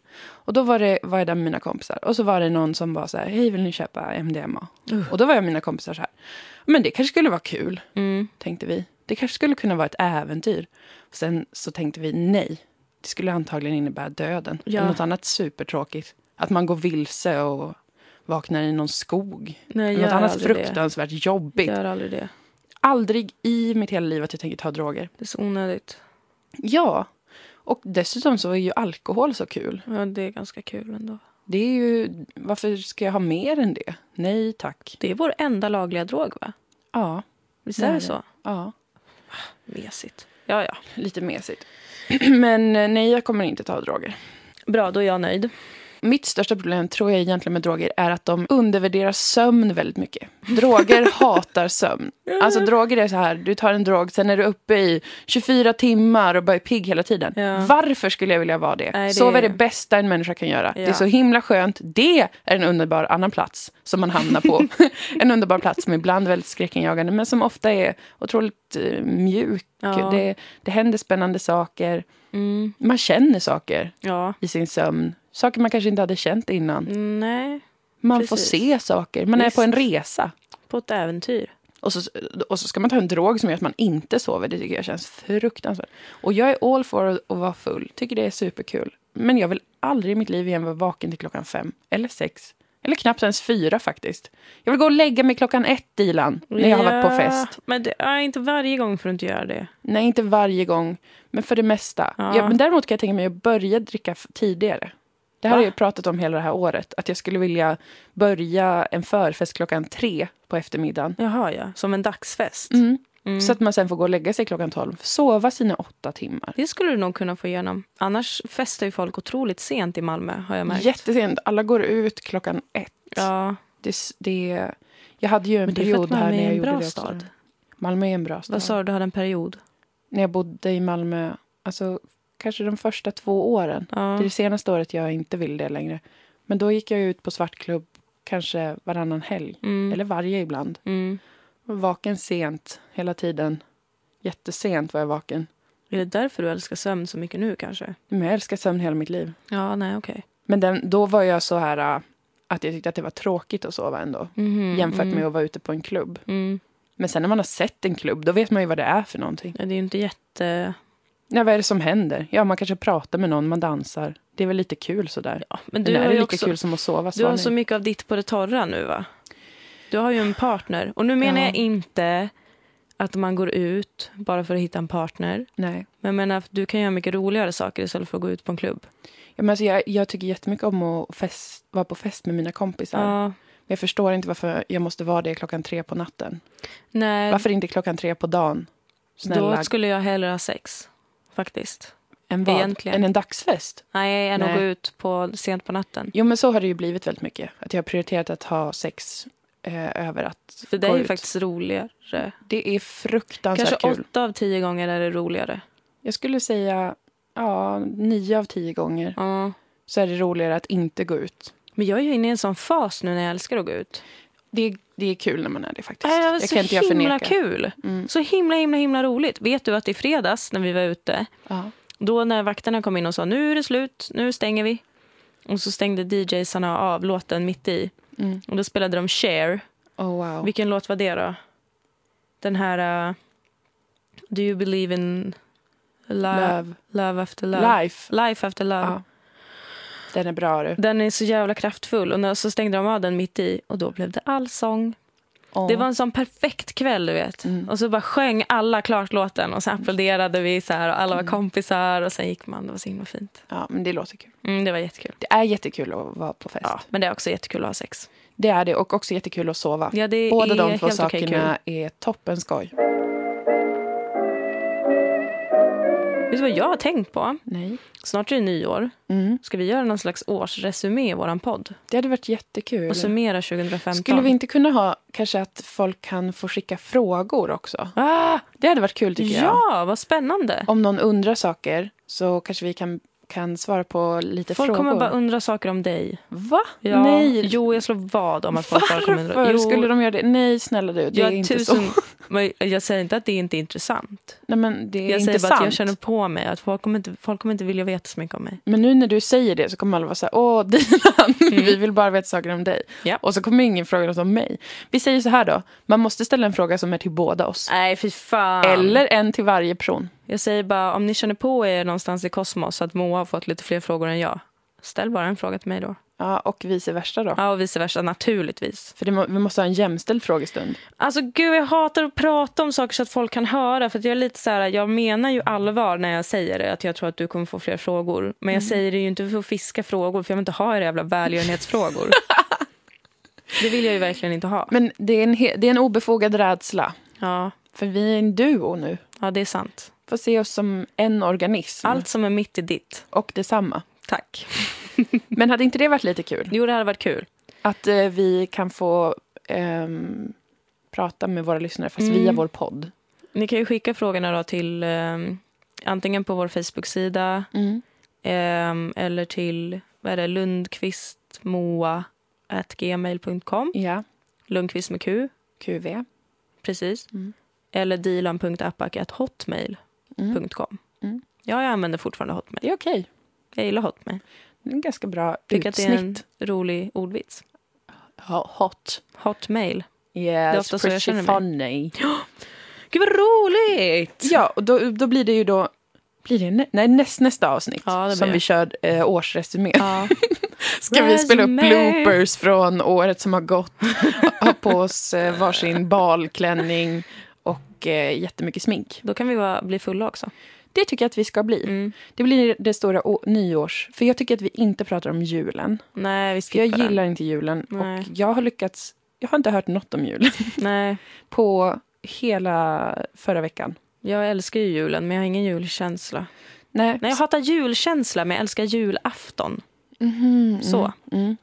Och då var, det, var jag där med mina kompisar. Och så var det någon som var så här, hej vill ni köpa MDMA? Uh. Och då var jag och mina kompisar så här, men det kanske skulle vara kul, Mm. tänkte vi. Det kanske skulle kunna vara ett äventyr. Sen så tänkte vi, nej. Det skulle antagligen innebära döden. Ja. Något annat supertråkigt. Att man går vilse och vaknar i någon skog. Nej, Något annat fruktansvärt det. jobbigt. Gör aldrig det. Aldrig i mitt hela liv att jag tänker ta droger. Det är så onödigt. Ja. Och dessutom så är ju alkohol så kul. Ja, det är ganska kul ändå. Det är ju, varför ska jag ha mer än det? Nej tack. Det är vår enda lagliga drog, va? Ja. Visst är det. så? Ja, Mesigt. Ja, ja. lite mesigt. Men eh, nej, jag kommer inte ta droger. Bra, då är jag nöjd. Mitt största problem tror jag egentligen med droger är att de undervärderar sömn väldigt mycket. Droger hatar sömn. Alltså droger är så här, du tar en drog, sen är du uppe i 24 timmar och bara är pigg hela tiden. Ja. Varför skulle jag vilja vara det? Nej, det- Sova är det bästa en människa kan göra. Det är Ja. så himla skönt. Det är en underbar annan plats som man hamnar på. en underbar plats som ibland är väldigt skräckinjagande men som ofta är otroligt eh, mjuk. Ja. Det, det händer spännande saker. Mm. Man känner saker Ja. i sin sömn. Saker man kanske inte hade känt innan. Nej, Man får Precis. se saker. Man är Visst. på en resa. på ett äventyr. Och så, och så ska man ta en drog som gör att man inte sover. Det tycker jag känns fruktansvärt. Och jag är all for att vara full. Tycker det är superkul. Men jag vill aldrig i mitt liv igen vara vaken till klockan fem. Eller sex. Eller knappt ens fyra faktiskt. Jag vill gå och lägga mig klockan ett, Dilan. När jag har varit på fest. Men det är inte varje gång för att inte göra det. Nej, inte varje gång. Men för det mesta. Ja. Ja, men däremot kan jag tänka mig att börja dricka tidigare. Det här Va? har jag pratat om hela det här året. Att jag skulle vilja börja en förfest klockan tre på eftermiddagen. Jaha, ja. Som en dagsfest. Mm. Mm. Så att man sen får gå och lägga sig klockan 12. Sova sina åtta timmar. Det skulle du nog kunna få igenom. Annars festar ju folk otroligt sent i Malmö, har jag märkt. Jättesent. Alla går ut klockan ett. Ja, Det, det, jag hade ju en men det är för period att här Malmö när är jag en gjorde bra det stad. Malmö är en bra stad. Vad sa du, du hade en period? När jag bodde i Malmö, alltså kanske de första två åren. Ja. Det är det senaste året jag inte vill det längre. Men då gick jag ut på svartklubb kanske varannan helg. Mm. Eller varje ibland. Mm. Vaken sent hela tiden. Jättesent var jag vaken. Är det därför du älskar sömn så mycket nu kanske? Men jag älskar sömn hela mitt liv. Ja, nej, okej. Men den, då var jag så här äh, att jag tyckte att det var tråkigt att sova ändå. Mhm, jämfört mm. med att vara ute på en klubb. Mm. Men sen när man har sett en klubb, då vet man ju vad det är för någonting. Ja, det är ju inte jätte... Ja, vad är det som händer? Ja, man kanske pratar med någon, man dansar. Det är väl lite kul sådär. Ja, men Men du är har det lika också... kul som att sova? Du har så mycket av ditt på det torra nu, va? Du har ju en partner. Och nu menar Ja. jag inte att man går ut bara för att hitta en partner. Nej. Men jag menar du kan göra mycket roligare saker istället för att gå ut på en klubb. Ja, men alltså, jag, jag tycker jättemycket om att fest, vara på fest med mina kompisar. Ja. Men jag förstår inte varför jag måste vara det klockan tre på natten. Nej, Varför inte klockan tre på dagen? Snälla. då skulle jag hellre ha sex. Faktiskt. än vad? egentligen. Än en dagsfest? Nej, än att Nej. gå ut på, sent på natten. Jo, men så har det ju blivit väldigt mycket. Att jag har prioriterat att ha sex eh, över att För det är ju ut. faktiskt roligare. Det är fruktansvärt Kanske kul. åtta av tio gånger är det roligare. Jag skulle säga ja, nio av tio gånger Ja. så är det roligare att inte gå ut. Men jag är ju inne i en sån fas nu när jag älskar att gå ut. Det är, det är kul när man är det faktiskt. Äh, jag så kan inte jag himla förneka. kul. Mm. Så himla, himla, himla roligt. Vet du att i fredags när vi var ute, Ja. då när vakterna kom in och sa nu är det slut, nu stänger vi. Och så stängde DJsarna av låten mitt i. Mm. Och då spelade de Share. Oh, wow. Vilken låt var det då? Den här... uh, Do you believe in love, Love. love after love? Life. Life after love. Ja. Den är bra du. Den är så jävla kraftfull. Och så stängde de av den mitt i och då blev det allsång. Åh. Det var en sån perfekt kväll, du vet. Mm. Och så bara sjöng alla klart låten och så applåderade vi så här och alla var Mm. kompisar och sen gick man. Det var så himla fint. Ja, men det låter kul. Mm, det var jättekul. Det är jättekul att vara på fest. Ja, men det är också jättekul att ha sex. Det är det och också jättekul att sova. Ja, Båda de två sakerna är toppen skoj. Vet du vad jag har tänkt på? Nej. Snart är det nyår. Mm. Ska vi göra någon slags årsresumé i vår podd? Det hade varit jättekul. Och summera 2015? Skulle vi inte kunna ha kanske att folk kan få skicka frågor också? Ah, Det hade varit kul tycker jag. ja, vad spännande. Om någon undrar saker så kanske vi kan, kan svara på lite Folk frågor. kommer bara undra saker om dig. Va? Ja. Nej. Jo, jag slår vad om att folk bara kommer undra. Varför Jo, skulle de göra det? Nej, snälla du. Det jag är inte tusen... så. Men jag säger inte att det inte är intressant. Nej, men det är Jag säger bara att jag känner på mig att folk kommer, inte, folk kommer inte vilja veta så mycket om mig. Men nu när du säger det så kommer alla vara så här, åh Dilan, vi vill bara veta saker om dig. Ja. Och så kommer ingen fråga något om mig. Vi säger så här då, man måste ställa en fråga som är till båda oss. Nej, fy fan. Eller en till varje person. Jag säger bara, om ni känner på er någonstans i kosmos att Moa har fått lite fler frågor än jag. ställ bara en fråga till mig då. Ja, och vice versa då. Ja, och vice versa naturligtvis. För må, vi måste ha en jämställd frågestund. Alltså gud, jag hatar att prata om saker så att folk kan höra. För jag är lite så här, jag menar ju allvar när jag säger det, att jag tror att du kommer få fler frågor. Men jag säger det ju inte för att fiska frågor, för jag vill inte ha era jävla välgörenhetsfrågor. det vill jag ju verkligen inte ha. Men det är en, det är en obefogad rädsla. Ja, För vi är en duo nu. ja det är sant. Får se oss som en organism. Allt som är mitt i ditt. Och detsamma. Tack. Men hade inte det varit lite kul? Jo, det hade varit kul. Att eh, vi kan få ehm, prata med våra lyssnare fast Mm. via vår podd. Ni kan ju skicka frågorna då till eh, antingen på vår Facebook-sida eh, eller till vad är det, lundqvistmoa.gmail.com. Ja, Lundqvist med Q, QV. precis. Mm. Eller dilan.apak.hotmail.com. Mm. Mm. Ja, jag använder fortfarande Hotmail. Det är okej. Jag gillar Hotmail. Det är en ganska bra Tycker att det är en utsnitt. rolig ordvits. Hot. Hotmail. Yes, ofta så jag pretty känner mig. funny. Gud vad roligt! Ja, och då, då blir det ju då... Blir det nä, nej, näst, nästa avsnitt Ja, det som det. vi kör eh, årsresumé. Ja. Ska vi spela upp Resumé. bloopers från året som har gått. ha på oss eh, varsin balklänning och eh, jättemycket smink. Då kan vi vara, bli fulla också. Det tycker jag att vi ska bli. Mm. Det blir det stora nyårs... För jag tycker att vi inte pratar om julen. Nej, vi För jag skippar den. gillar inte julen. Nej. Och jag har lyckats... Jag har inte hört något om julen Nej, på hela förra veckan. jag älskar ju julen men jag har ingen julkänsla. Nej, Nej, jag hatar julkänsla men jag älskar julafton. Mhm, Så. Mm,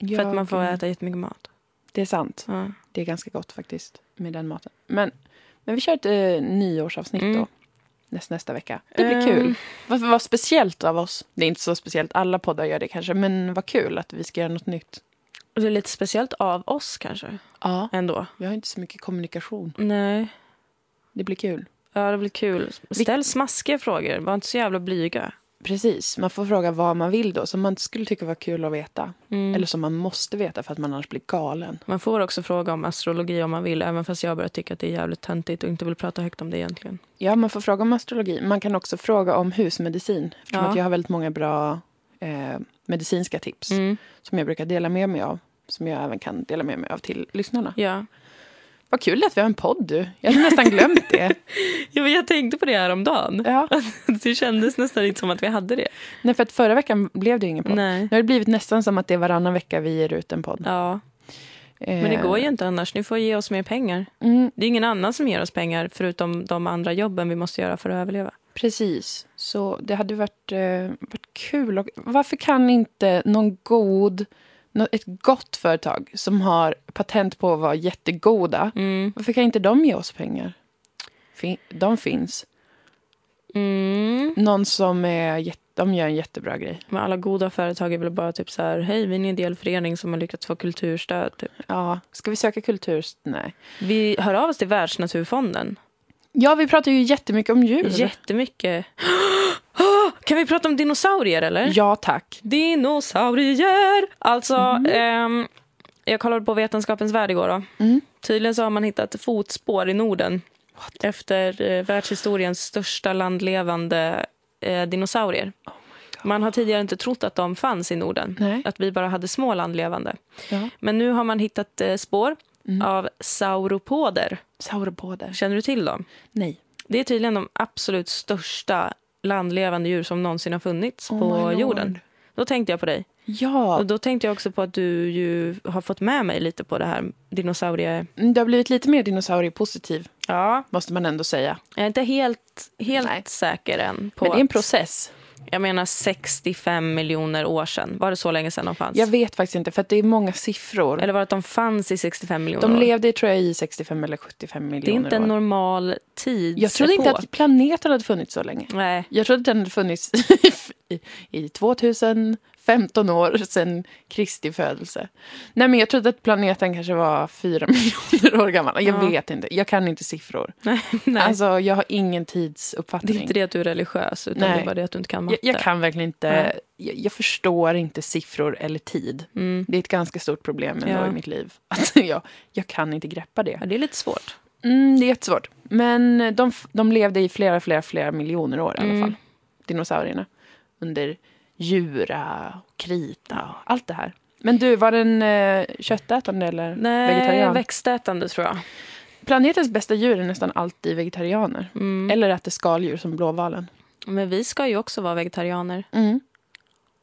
mm. För att man får äta jättemycket mat. Det är sant. Ja. Det är ganska gott faktiskt med den maten. Men, men vi kör ett eh, nyårsavsnitt Mm. då. Näst, nästa vecka. Det blir Ehm. kul. Vad, vad speciellt av oss. Det är inte så speciellt, alla poddar gör det kanske. Men vad kul att vi ska göra något nytt. Och Det är lite speciellt av oss kanske. Ja. Ändå. Vi har inte så mycket kommunikation. Nej. Det blir kul. Ja, det blir kul. Ställ smaskiga frågor. Var inte så jävla blyga. Precis, man får fråga vad man vill då. Som man skulle tycka var kul att veta. Mm. Eller som man måste veta för att man annars blir galen. Man får också fråga om astrologi om man vill, även fast jag börjar tycka att det är jävligt töntigt och inte vill prata högt om det egentligen. Ja, man får fråga om astrologi. Man kan också fråga om husmedicin. Eftersom Ja. att jag har väldigt många bra eh, medicinska tips. Mm. Som jag brukar dela med mig av. Som jag även kan dela med mig av till lyssnarna. Ja. Vad kul att vi har en podd du. Jag hade nästan glömt det. ja, men jag tänkte på det här om dagen. Ja. Det kändes nästan inte som att vi hade det. Nej, för att förra veckan blev det ingen podd. Nej. Nu har det blivit nästan som att det är varannan vecka vi ger ut en podd. Ja, men det går ju inte annars. Ni får ge oss mer pengar. Mm, Det är ingen annan som ger oss pengar förutom de andra jobben vi måste göra för att överleva. precis. Så det hade varit, eh, varit kul. Och varför kan inte någon god, ett gott företag som har patent på att vara jättegoda, Mm. varför kan inte de ge oss pengar? Fin- de finns. Mm. Någon som är, de gör en jättebra grej. Men alla goda företag är väl bara typ så här, hej vi är en ideell förening som har lyckats få kulturstöd. Typ. Ja, ska vi söka kultur? Nej. Vi hör av oss till Världsnaturfonden. Ja, vi pratar ju jättemycket om djur. Jättemycket. Kan vi prata om dinosaurier eller? Ja, tack. Dinosaurier! Alltså, ehm, jag kollade på Vetenskapens värld igår. Då. Mm. Tydligen så har man hittat fotspår i Norden efter eh, världshistoriens största landlevande eh, dinosaurier. Man har tidigare inte trott att de fanns i Norden. Nej. Att vi bara hade små landlevande. Ja. Men nu har man hittat eh, spår av sauropoder. Sauropoder. Känner du till dem? Nej. Det är tydligen de absolut största landlevande djur som någonsin har funnits Oh på jorden. Då tänkte jag på dig. Ja, Och då tänkte jag också på att du ju har fått med mig lite på det här dinosaurie... det har blivit lite mer dinosauriepositiv, Ja. måste man ändå säga. Jag är inte helt, helt Nej. säker än. På Men det är en process. Jag menar 65 miljoner år sedan. Var det så länge sedan de fanns? Jag vet faktiskt inte, för det är många siffror. Eller var det att de fanns i 65 miljoner De år? levde tror jag i 65 eller 75 miljoner Det är inte en år. normal tid. Jag trodde inte att planeten hade funnits så länge. Nej. Jag trodde att den hade funnits i, i 2015 år sedan Kristi födelse. Nej, men jag trodde att planeten kanske var fyra miljoner år gammal. Jag Ja. vet inte. Jag kan inte siffror. Nej. Nej. Alltså, jag har ingen det tidsuppfattning. är inte det att du är religiös, utan Nej. det är bara det att du inte kan matte. jag, jag kan verkligen inte... Jag, jag förstår inte siffror eller tid. Mm. Det är ett ganska stort problem ändå Ja. i mitt liv. Att jag, jag kan inte greppa det. Ja, det är lite svårt. Mm, det är jättesvårt. Men de, de levde i flera, flera, flera miljoner år i alla Mm. fall. Dinosaurierna. Under djura, krita allt det här. Men du, var den eh, köttätande eller Nej, vegetarian? växtätande tror jag. Planetens bästa djur är nästan alltid vegetarianer. Mm. Eller äter skaldjur som blåvalen. Men vi ska ju också vara vegetarianer. Mm.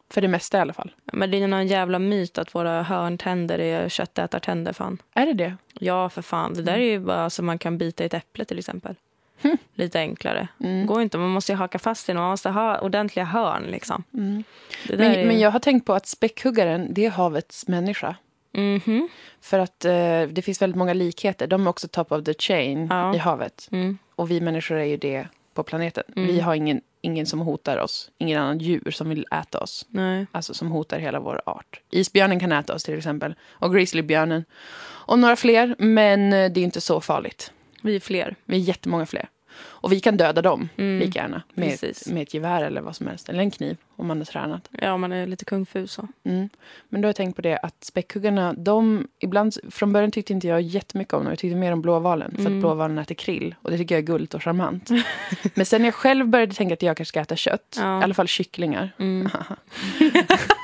För det mesta i alla fall. Men det är någon jävla myt att våra hörntänder är köttätartänder. Fan. Är det det? Ja, för fan. Det där är ju bara så man kan bita i ett äpple till exempel. Lite enklare. Mm. Går inte. Man måste ju haka fast i något. Man måste ha ordentliga hörn. Liksom. Mm. Men, är... men jag har tänkt på att späckhuggaren, det är havets människa. Mhm. För att eh, det finns väldigt många likheter. De är också top of the chain Ja. i havet. Mm. Och vi människor är ju det på planeten. Mm. Vi har ingen, ingen som hotar oss. Ingen annan djur som vill äta oss. Nej. Alltså som hotar hela vår art. Isbjörnen kan äta oss till exempel. Och grizzlybjörnen. Och några fler. Men eh, det är inte så farligt. Vi är fler. Vi är jättemånga fler. Och vi kan döda dem Mm. lika gärna. Med, Precis. med ett gevär eller vad som helst. Eller en kniv om man har tränat. Ja, man är lite kung fu så. Mm. Men då har jag tänkt på det att späckhuggarna, de ibland, från början tyckte inte jag jättemycket om dem. Jag tyckte mer om blåvalen. För Mm. att blåvalen äter krill. Och det tycker jag är gulligt och charmant. Men sen när jag själv började tänka att jag kanske ska äta kött. Ja. I alla fall kycklingar.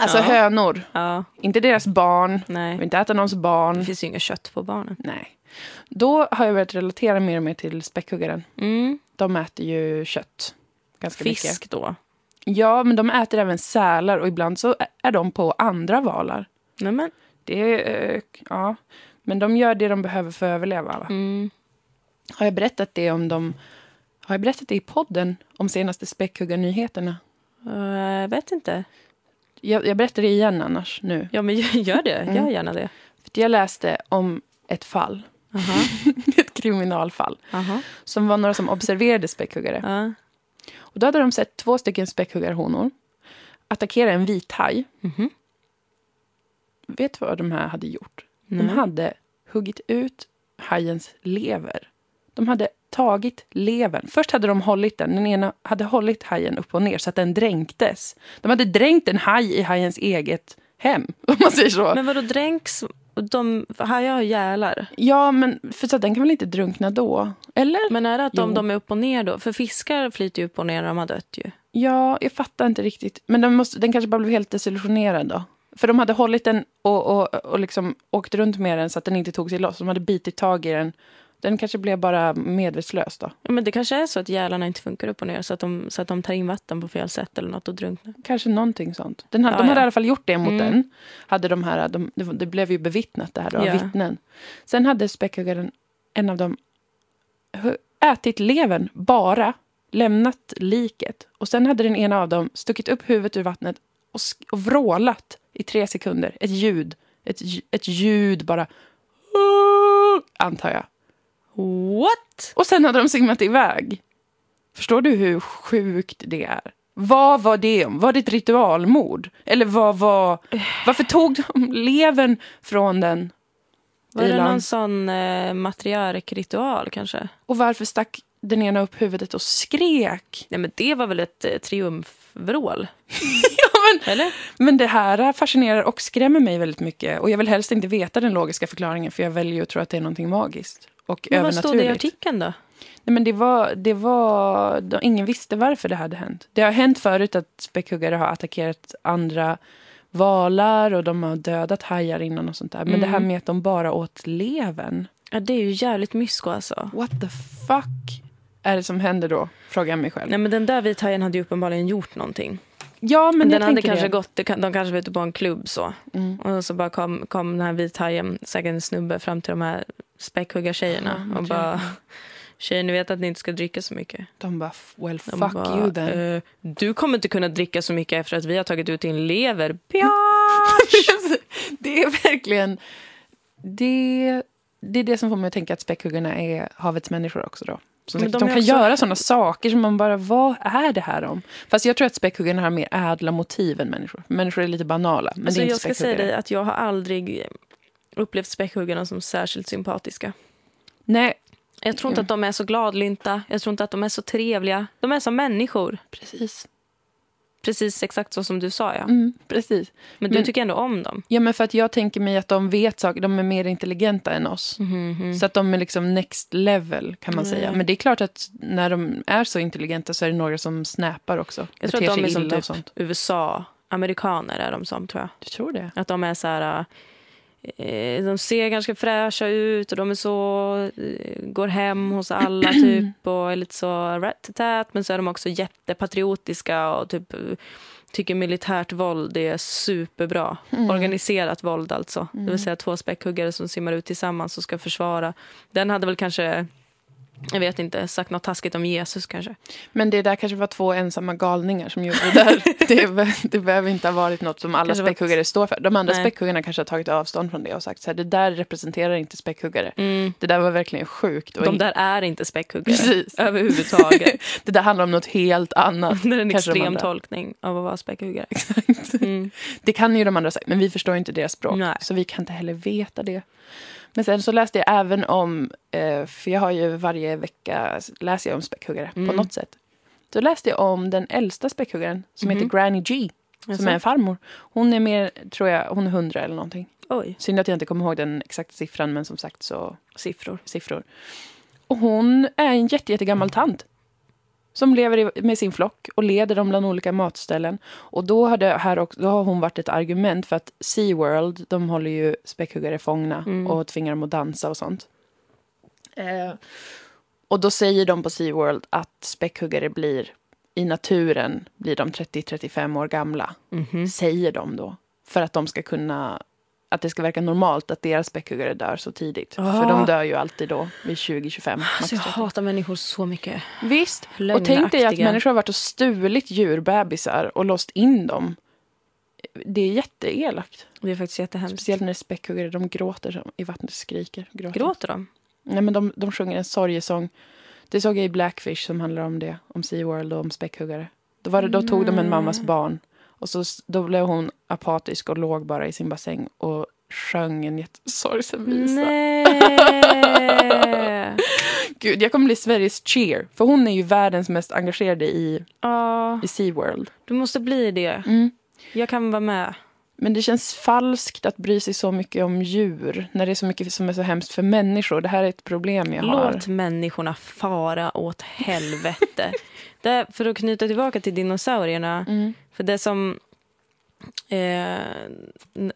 Alltså Ja. hönor. Ja, Inte deras barn. Nej. vill inte äta någons barn. Det finns ju inget kött på barnen. Nej. Då har jag börjat relatera mer och mer till späckhuggaren. Mm. De äter ju kött. Ganska mycket. Fisk då? Ja, men de äter även sälar och ibland så är de på andra valar. Nej, men. Det är, eh, ja. Men de gör det de behöver för att överleva. Va? Mm. Har jag berättat det om dem? Har jag berättat det i podden om senaste späckhuggarnyheterna? Eh, Jag vet inte. Jag, jag berättar det igen annars nu. Ja, men gör det. Mm. Gör gärna det. För jag läste om ett fall, Aha. ett kriminalfall, Aha. som var några som observerade späckhuggare. Ja. Och då hade de sett två stycken späckhuggarhonor attackera en vithaj. Mhm. Vet du vad de här hade gjort? De hade huggit ut hajens lever. De hade tagit levern. Först hade de hållit den. Den ena hade hållit hajen upp och ner så att den dränktes. De hade dränkt en haj i hajens eget hem, om man säger så. Men vadå dränks? De, hajar har gälar. Ja, men för så att den kan väl inte drunkna då? Eller? Men är det att de, de är upp och ner då? För fiskar flyter ju upp och ner när de har dött ju. Ja, jag fattar inte riktigt. Men den, måste, den kanske bara blev helt desillusionerad då. För de hade hållit den och, och, och liksom åkt runt med den så att den inte tog sig loss. De hade bitit tag i den. Den kanske blev bara medvetslös då. Ja, men det kanske är så att gälarna inte funkar upp och ner så att de, så att de tar in vatten på fel sätt eller något och drunknar. Kanske någonting sånt. Den hade, Ja, de hade ja. i alla fall gjort det mot Mm. den. Hade de här, de, det, blev ju bevittnat det här då, av Ja. vittnen. Sen hade späckhuggaren, en av dem, ätit levern bara, lämnat liket. Och sen hade den ena av dem stuckit upp huvudet ur vattnet och, och vrålat i tre sekunder. Ett ljud. Ett, ett ljud bara. Antar jag. What? Och sen hade de simmat iväg. Förstår du hur sjukt det är? Vad var det om? Var det ett ritualmord? Eller vad var... Varför tog de levern från den? Var det Ilan? någon sån eh, matriarkritual kanske? Och varför stack den ena upp huvudet och skrek? Nej men det var väl ett eh, triumfvrål? ja, men, Eller? men det här fascinerar och skrämmer mig väldigt mycket. Och jag vill helst inte veta den logiska förklaringen för jag väljer att tro att det är någonting magiskt. Och Men vad stod det i artikeln då? Nej, men det var, det var, då, ingen visste varför det hade hänt. Det har hänt förut att späckhuggare har attackerat andra valar och de har dödat hajar innan och sånt där. Men det här Mm. med att de bara åt levern. Ja, det är ju jävligt mysko alltså. What the fuck är det som händer då? Frågar jag mig själv. Nej men den där vithajen hade ju uppenbarligen gjort någonting. Ja, men den hade kanske det. gått, de kanske var ute på en klubb så. Mm. Och så bara kom, kom den här vithajen, säkert en snubbe, fram till de här späckhuggartjejerna Ja, och bara Tjejer, ni vet att ni inte ska dricka så mycket. De bara, well De fuck bara, you then. "Eh, du kommer inte kunna dricka så mycket efter att vi har tagit ut din lever. det är verkligen... Det, det är det som får mig att tänka att späckhuggarna är havets människor också. Då. Som Men de de, kan också- göra såna saker som man bara, vad är det här om? Fast jag tror att späckhuggarna har mer ädla motiv än människor. Människor är lite banala, men alltså, det är jag inte ska säga dig att jag har aldrig upplevt späckhuggarna som särskilt sympatiska. Nej, Jag tror inte att de är så gladlynta. Jag tror inte att de är så trevliga. De är som människor. precis. Precis exakt så som du sa, ja. Mm, precis. Men du Men- tycker ändå om dem. Ja, men för att jag tänker mig att de vet saker, de är mer intelligenta än oss. Så att de är liksom next level kan man säga. Mm. Men det är klart att när de är så intelligenta så är det några som snappar också. Jag tror att de är som typ sånt. USA-amerikaner är de som, tror jag. Du tror det? Att de är så här... Eh, de ser ganska fräscha ut och de är så... Eh, går hem hos alla typ och är lite så rat men så är de också jättepatriotiska och typ eh, tycker militärt våld är superbra. Organiserat våld alltså. Det vill säga två späckhuggare som simmar ut tillsammans och ska försvara. Den hade väl kanske, jag vet inte, sagt något taskigt om Jesus kanske. Men det där kanske var två ensamma galningar som gjorde det där. det, det behöver inte ha varit något som alla Kanske späckhuggare står för. De andra Nej. späckhuggarna kanske har tagit avstånd från det och sagt så här, det där representerar inte späckhuggare. Mm. Det där var verkligen sjukt. De där är inte späckhuggare Precis. överhuvudtaget. det där handlar om något helt annat. Det är en kanske extrem tolkning av att vara späckhuggare. Mm. Det kan ju de andra säga, men vi förstår inte deras språk. Nej. Så vi kan inte heller veta det. Men sen så läste jag även om, eh, för jag har ju varje vecka läser jag om späckhuggare Mm. på något sätt. Då läste jag om den äldsta späckhuggaren som Mhm. heter Granny G. Som är en farmor. Hon är mer, tror jag, hon är hundra eller någonting. Oj, Synd att jag inte kommer ihåg den exakta siffran, men som sagt så siffror. siffror. Och hon är en jätte, jättegammal tant. Som lever med sin flock och leder dem bland olika matställen. Och då har, det här också, då har hon varit ett argument för att SeaWorld, de håller ju späckhuggare fångna och tvingar dem att dansa och sånt. Eh, och då säger de på SeaWorld att späckhuggare blir, i naturen, blir de 30-35 år gamla. Mhm. Säger de då. För att de ska kunna att det ska verka normalt att deras späckhuggare dör så tidigt. Ah. För de dör ju alltid då vid 20-25. max Alltså jag 30. hatar människor så mycket. Visst. Och tänk dig att människor har varit och stulit djurbebisar och låst in dem. Det är jätteelakt. Det är faktiskt jättehemskt. Speciellt när späckhuggare de gråter som i vattnet skriker. Gråter. Gråter de? Nej, men de, de sjunger en sorgesång. Det såg jag i Blackfish som handlar om det. Om SeaWorld och om späckhuggare. Då, var det, då tog de en mammas barn. Och så, då blev hon apatisk och låg bara i sin bassäng och sjöng en jättesorgsen visa. Nej! Gud, jag kommer bli Sveriges cheer. För hon är ju världens mest engagerade i, Ja, i SeaWorld. du måste bli det. Mm. Jag kan vara med. Men det känns falskt att bry sig så mycket om djur när det är så mycket som är så hemskt för människor. Det här är ett problem jag har. Låt människorna fara åt helvete. det, för att knyta tillbaka till dinosaurierna. Mm. För det som... Eh,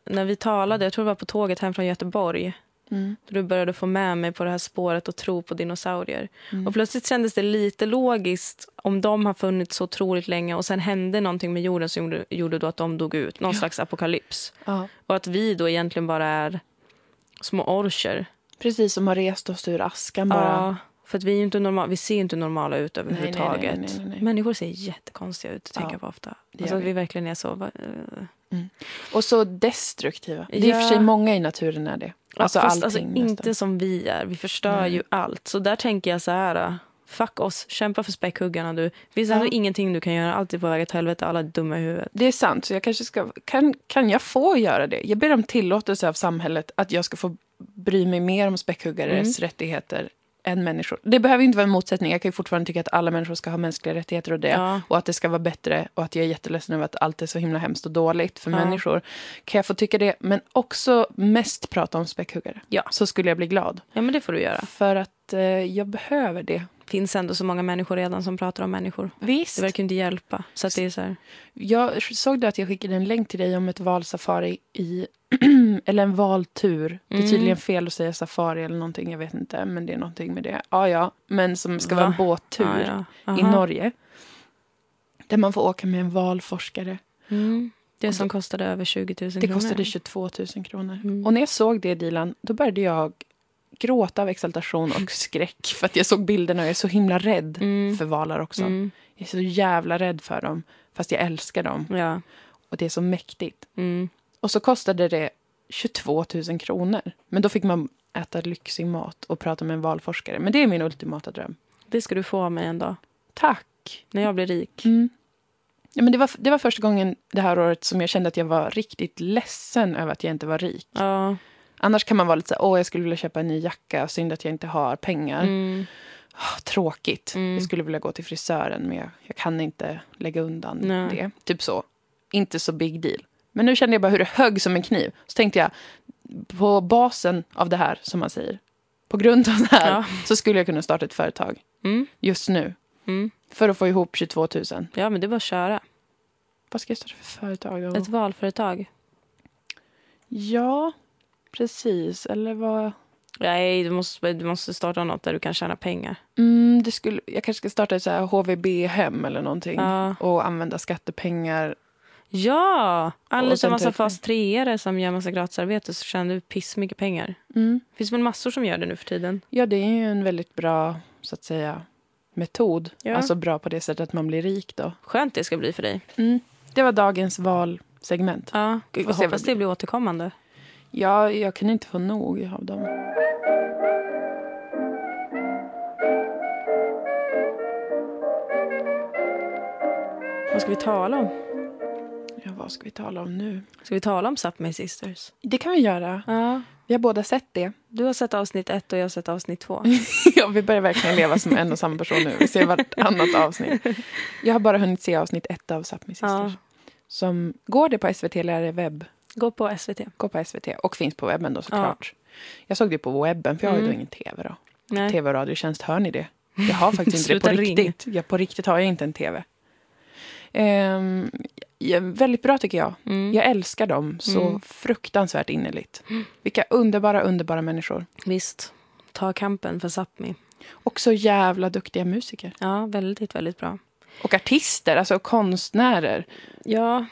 när vi talade, jag tror det var på tåget hem från Göteborg. Mm. Då du började få med mig på det här spåret och tro på dinosaurier. Mm. Och plötsligt kändes det lite logiskt om de har funnits så otroligt länge och sen hände någonting med jorden som gjorde, gjorde då att de dog ut. Någon slags apokalyps. Ja. Och att vi då egentligen bara är små orcher. Precis som har rest oss ur askan bara. Ja, för att vi, inte normal, vi ser inte normala ut överhuvudtaget. nej, nej, nej. Människor ser jättekonstiga ut, tänker Ja, jag på ofta. Alltså att vi. verkligen är så... va- eh, Och så destruktiva. Det är i och för Ja. sig många i naturen är det. Alltså fast allting alltså, inte nästan. som vi är. Vi förstör ju allt. Så där tänker jag så här. äh, Fuck oss, kämpa för späckhuggarna du. Det finns Ja. ändå ingenting du kan göra. Allt är på väg åt helvete, alla är dumma i huvudet. Det är sant, så jag kanske ska... Kan, kan jag få göra det? Jag ber om tillåtelse av samhället att jag ska få bry mig mer om späckhuggares Mm. rättigheter än människor. Det behöver inte vara en motsättning. Jag kan ju fortfarande tycka att alla människor ska ha mänskliga rättigheter och det. Ja. Och att det ska vara bättre och att jag är jätteledsen över att allt är så himla hemskt och dåligt för Ja. människor. Kan jag få tycka det? Men också mest prata om späckhuggare. Ja. Så skulle jag bli glad. ja, men det får du göra. För att eh, jag behöver det. Det finns ändå så många människor redan som pratar om människor. Visst. Det verkar inte hjälpa. Så att det är så här. Jag såg det att jag skickade en länk till dig om ett valsafari i... eller en valtur. Det är Mm. tydligen fel att säga safari eller någonting. Jag vet inte. Men det är någonting med det. Ja, ja. Men som ska vara en Va? båttur Ja, ja. i. Norge. Där man får åka med en valforskare. Mm. Det som kostade över 20 000 Det kronor. kostade 22 000 kronor. Mm. Och när jag såg det, Dilan, då började jag gråta av exaltation och skräck. För att jag såg bilderna och jag är så himla rädd Mm. för valar också. Mm. Jag är så jävla rädd för dem. Fast jag älskar dem. Ja. Och det är så mäktigt. Mm. Och så kostade det 22 000 kronor. Men då fick man äta lyxig mat och prata med en valforskare. Men det är min ultimata dröm. Det ska du få av mig en dag. Tack! När jag blir rik. Mm. Ja, men det, var, det var första gången det här året som jag kände att jag var riktigt ledsen över att jag inte var rik. Ja. Annars kan man vara lite så här, åh jag skulle vilja köpa en ny jacka, synd att jag inte har pengar. Mm. ah, tråkigt. Mm. Jag skulle vilja gå till frisören men jag, jag kan inte lägga undan Nej. det. Typ så. Inte så big deal. Men nu kände jag bara hur det högg som en kniv. Så tänkte jag, på basen av det här, som man säger, på grund av det här, Ja. så skulle jag kunna starta ett företag Mm. just nu. Mm. För att få ihop 22 000. Ja, men det är bara att köra. Vad ska jag starta för företag då? Ett valföretag. Ja, precis. Eller vad... Nej, du måste, du måste starta något där du kan tjäna pengar. Mm, det skulle, jag kanske ska starta ett så här HVB-hem eller någonting. Ja. Och använda skattepengar. Ja! Och Anlita sen massa ut fas 3 som gör massa gratisarbete så tjänar du pissmycket pengar. Mm. Det finns väl massor som gör det nu för tiden. Ja, det är ju en väldigt bra, så att säga, metod. Ja. Alltså bra på det sättet att man blir rik då. Skönt det ska bli för dig. Mm. Det var dagens valsegment. Ja, se hoppas det blir återkommande. Ja, jag kan inte få nog av dem. Vad ska vi tala om? Ja, vad ska vi tala om nu? Ska vi tala om Sup My Sisters? Det kan vi göra. Ja. Vi har båda sett det. Du har sett avsnitt ett och jag har sett avsnitt två. ja, vi börjar verkligen leva som en och samma person nu. Vi ser vartannat avsnitt. Jag har bara hunnit se avsnitt ett av Sup My Sisters. Ja. Som, går det på SVT eller är det webb? Gå på SVT. Går på SVT och finns på webben då såklart. Jag såg det på webben för jag har ju då Mm. ingen tv då. Nej. Tv och radiotjänst, hör ni det? Jag har faktiskt inte det på ring. riktigt. Ja, på riktigt har jag inte en tv. Ehm, ja, väldigt bra tycker jag. Mm. Jag älskar dem så Mm. fruktansvärt innerligt. Vilka underbara, underbara människor. Visst. Ta kampen för Sápmi. Och så jävla duktiga musiker. Ja, väldigt, väldigt bra. Och artister, alltså konstnärer. Ja,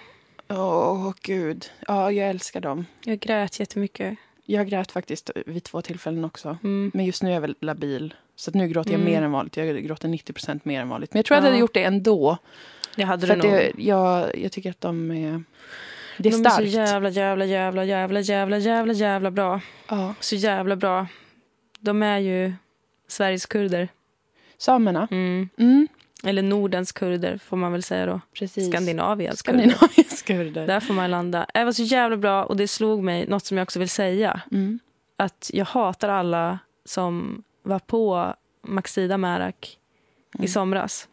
Åh, gud. Ja, jag älskar dem. jag grät jättemycket. Jag grät faktiskt vid två tillfällen också. Mm. Men just nu är jag väldigt labil. Så att nu gråter jag Mm. mer än vanligt. Jag gråter 90% mer än vanligt. Men jag tror jag Ja. hade gjort det ändå. Det hade För du nog. det, jag, jag tycker att de är... Det är De är så starkt. jävla, jävla, jävla, jävla, jävla, jävla, jävla bra. Ja. Så jävla bra. De är ju Sveriges kurder. Samerna. Mm. Mm, Eller Nordens kurder får man väl säga då. precis. Skandinaviens kurder. Kurder. Där får man landa. Det var så jävla bra och det slog mig, något som jag också vill säga. Mm. Att jag hatar alla som var på Maxida Märak Mm. i somras.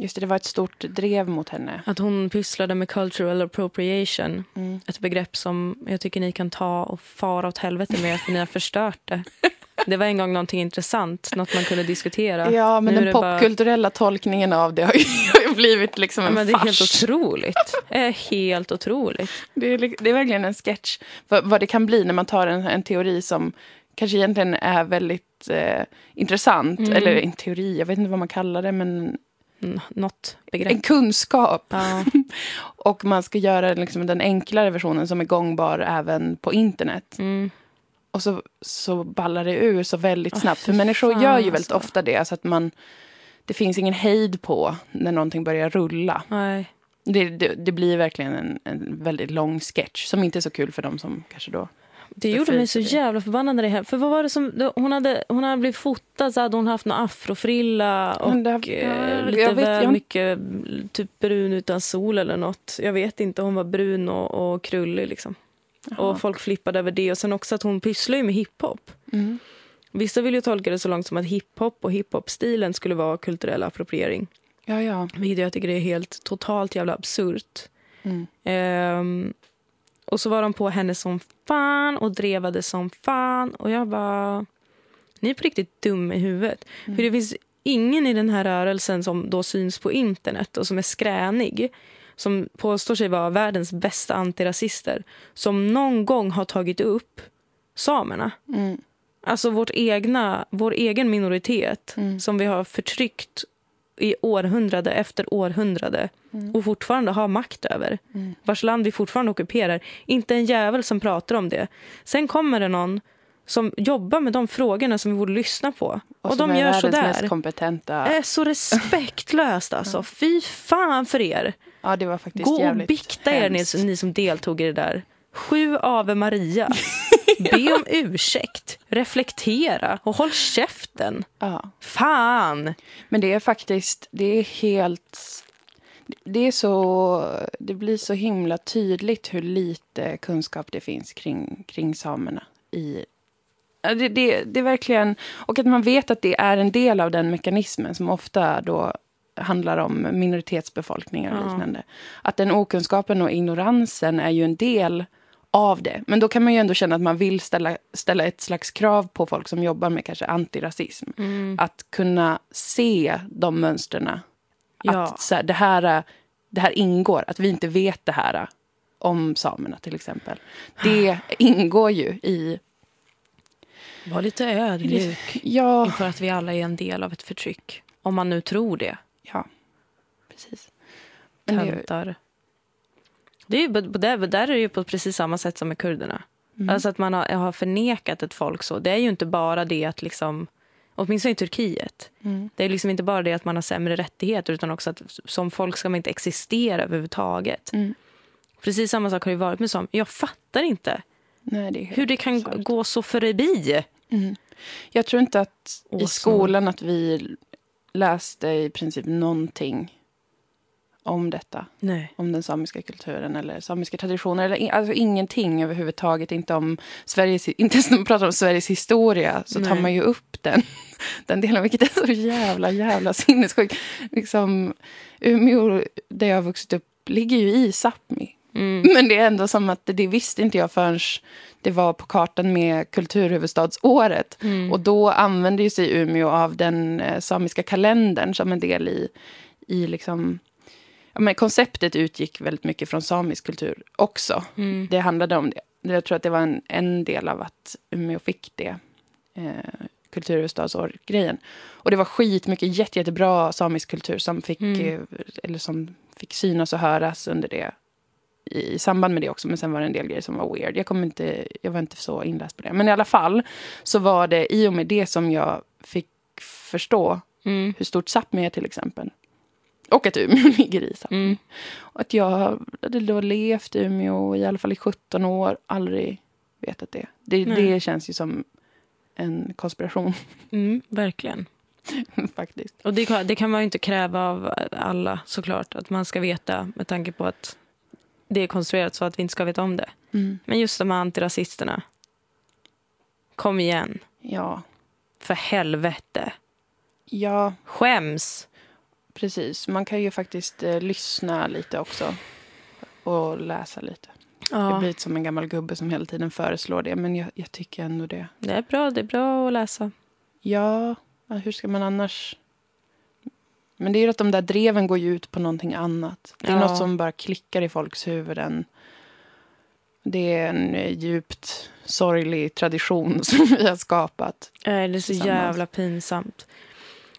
Just det, det var ett stort drev mot henne. Att hon pysslade med cultural appropriation. Mm. Ett begrepp som jag tycker ni kan ta och fara åt helvete med för ni har förstört det. Det var en gång någonting intressant, något man kunde diskutera. Ja, men Nu den det bara- popkulturella tolkningen av det har ju, har ju blivit liksom Ja, en men det är helt fars. otroligt. Det är helt otroligt. Det är, det är verkligen en sketch. Vad, vad det kan bli när man tar en, en teori som kanske egentligen är väldigt eh, intressant. Mm. Eller en teori, jag vet inte vad man kallar det, men Något en begrepp. kunskap. Ja. Och man ska göra liksom den enklare versionen som är gångbar även på internet. Mm. Och så, så ballar det ur så väldigt snabbt. fy För människor fan, gör ju väldigt alltså. ofta det. Alltså att man, det finns ingen hejd på när någonting börjar rulla. Nej. Det, det, det blir verkligen en, en väldigt lång sketch som inte är så kul för dem som kanske då... Det Det gjorde mig så det. jävla förbannad när det hände. För vad var det som, hon hade, hon hade blivit fotad så hade hon haft någon afrofrilla och det- eh, lite jag vet, väl jag- mycket typ brun utan sol eller något. Jag vet inte, hon var brun och, och krullig liksom. Och folk flippade över det. Och sen också att hon pysslar ju med hiphop. Mm. Vissa vill ju tolka det så långt som att hiphop och hiphop-stilen skulle vara kulturell appropriering. Ja, ja. Vilket jag tycker är helt totalt jävla absurt. Mm. Ehm, och så var de på henne som fan och drevade som fan. Och jag bara... Ni är på riktigt dum i huvudet. Mm. För det finns ingen i den här rörelsen som då syns på internet och som är skränig som påstår sig vara världens bästa antirasister som någon gång har tagit upp samerna. Mm. Alltså vårt egna, vår egen minoritet Mm. som vi har förtryckt i århundrade efter århundrade och fortfarande har makt över. Mm. Vars land vi fortfarande ockuperar. Inte en jävel som pratar om det. Sen kommer det någon som jobbar med de frågorna som vi borde lyssna på. Och, som de gör världens sådär. mest kompetenta. Är så respektlöst alltså. Fy fan för er. Ja, det var faktiskt Gå och bikta er ni, hemskt. ni som deltog i det där. Sju Ave Maria. Be om ursäkt. Reflektera och håll käften. Ja. Fan! Men det är faktiskt, det är helt... Det är så, det blir så himla tydligt hur lite kunskap det finns kring, kring samerna i Ja, Det, det, det är verkligen... Och att man vet att det är en del av den mekanismen som ofta då handlar om minoritetsbefolkningar och Ja. liknande. Att den okunskapen och ignoransen är ju en del av det. Men då kan man ju ändå känna att man vill ställa, ställa ett slags krav på folk som jobbar med kanske antirasism. Att kunna se de mönstren. Ja. Att så här, det, här, det här ingår, att vi inte vet det här om samerna till exempel. Det ingår ju i... Var lite ödmjuk Ja, inför att vi alla är en del av ett förtryck. Om man nu tror det. ja precis. Töntar. Det är ju, där, där är det ju på precis samma sätt som med kurderna. Alltså att man har, har förnekat ett folk så. Det är ju inte bara det att liksom, åtminstone i Turkiet. Mm. Det är liksom inte bara det att man har sämre rättigheter utan också att som folk ska man inte existera överhuvudtaget. Mm. Precis samma sak har ju varit med som. Jag fattar inte nej, det hur det kan absurt. gå så förbi. Mm. Jag tror inte att i skolan att vi läste i princip någonting om detta. Nej. Om den samiska kulturen eller samiska traditioner. Eller alltså ingenting överhuvudtaget. Inte om Sveriges, inte ens när man pratar om Sveriges historia så tar Nej. man ju upp den, den delen. Vilket är så jävla, jävla sinnessjukt. Liksom, Umeå, där jag har vuxit upp, ligger ju i Sápmi. Mm. Men det är ändå som att det visste inte jag förrän det var på kartan med kulturhuvudstadsåret. Mm. Och då använde ju sig Umeå av den eh, samiska kalendern som en del i, i liksom... Men konceptet utgick väldigt mycket från samisk kultur också. Mm. Det handlade om det. Jag tror att det var en, en del av att Umeå fick det. Eh, kulturhuvudstadsår-grejen. Och det var skitmycket jätte, jättebra samisk kultur som fick, Mm. eh, eller som fick synas och höras under det i, i samband med det också. Men sen var det en del grejer som var weird. Jag, kommer inte, jag var inte så inläst på det. Men i alla fall så var det i och med det som jag fick förstå Mm. hur stort Sápmi är till exempel. Och att Umeå ligger i Sápmi. Mm. Och att jag hade då levt i Umeå i alla fall i 17 år, aldrig vetat det. Det, Nej. det känns ju som en konspiration Mm. Verkligen. faktiskt. Och det, kan- det kan man ju inte kräva av alla såklart. Att man ska veta med tanke på att det är konstruerat så att vi inte ska veta om det. Mm. Men just de här antirasisterna. Kom igen. Ja. För helvete. ja, Skäms. Precis. Man kan ju faktiskt eh, lyssna lite också. Och läsa lite. Jag Ja, blir som en gammal gubbe som hela tiden föreslår det. Men jag, jag tycker ändå det. det är bra. Det är bra att läsa. Ja, ja, hur ska man annars... Men det är ju att de där dreven går ju ut på någonting annat. Det är Ja. något som bara klickar i folks huvuden. Det är en eh, djupt sorglig tradition som vi har skapat. Det är så jävla pinsamt.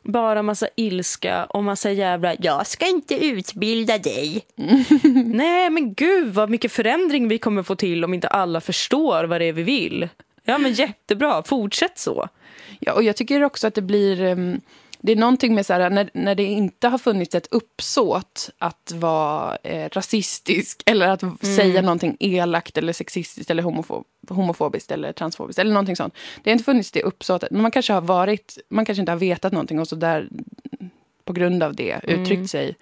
Bara massa ilska och massa jävla... Jag ska inte utbilda dig. Nej, men gud vad mycket förändring vi kommer få till om inte alla förstår vad det är vi vill. Ja, men jättebra. Fortsätt så. Ja, och jag tycker också att det blir... ehm, det är någonting med så här, när, när det inte har funnits ett uppsåt att vara eh, rasistisk eller att säga någonting elakt eller sexistiskt eller homofob, homofobiskt eller transfobiskt eller någonting sånt. Det har inte funnits det uppsåtet, men man kanske har varit, man kanske inte har vetat någonting och så där på grund av det uttryckt sig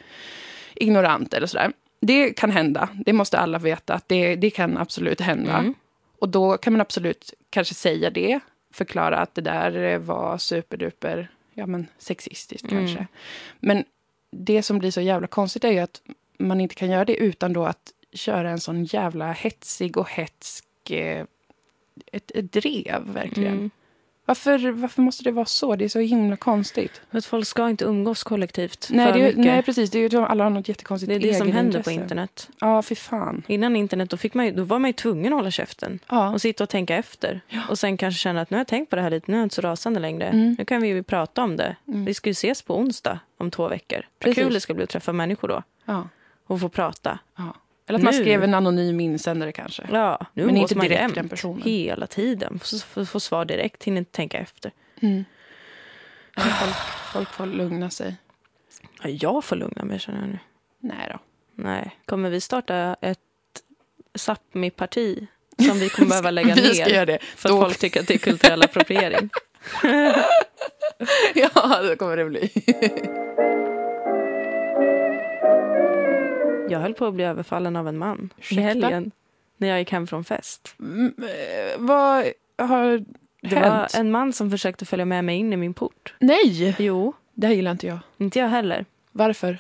ignorant eller sådär. Det kan hända, det måste alla veta, att det, det kan absolut hända. Mm. Och då kan man absolut kanske säga det, förklara att det där var superduper ja, men sexistiskt Mm. kanske. Men det som blir så jävla konstigt är ju att man inte kan göra det utan då att köra en sån jävla hetsig och hetsk eh, ett, ett drev, verkligen. Mm. Varför, varför måste det vara så? Det är så himla konstigt. För att folk ska inte umgås kollektivt Nej, för det är, mycket. nej, precis. Det är ju alla har något jättekonstigt det är det som händer på internet. Ja, fy fan. Innan internet då, fick man då var man ju tvungen att hålla käften Ja. och sitta och tänka efter. Och sen kanske känna att nu har jag tänkt på det här lite, nu är jag inte så rasande längre. Mm. Nu kan vi ju prata om det. Vi ska ju ses på onsdag om två veckor. Vad kul det ska bli att träffa människor då Ja. och få prata. ja. Eller att man Nu. skrev en anonym insändare kanske. Ja, nu Men inte man direkt jämt, den personen. Hela tiden. Få, få, få svar direkt, hinner inte tänka efter. Mm. Folk, folk får lugna sig. Ja, jag får lugna mig känner jag nu. Nej då. Nej. Kommer vi starta ett Sápmi-parti som vi kommer behöva lägga Vi ska ner göra det. för Då- att folk tycker att det är kulturell appropriering? Ja, det kommer det bli. Jag höll på att bli överfallen av en man Ursäkta? i helgen när jag gick hem från fest. Mm, eh, vad har Det var hänt? en man som försökte följa med mig in i min port. Nej, Jo, det här gillar inte jag. inte jag heller. Varför?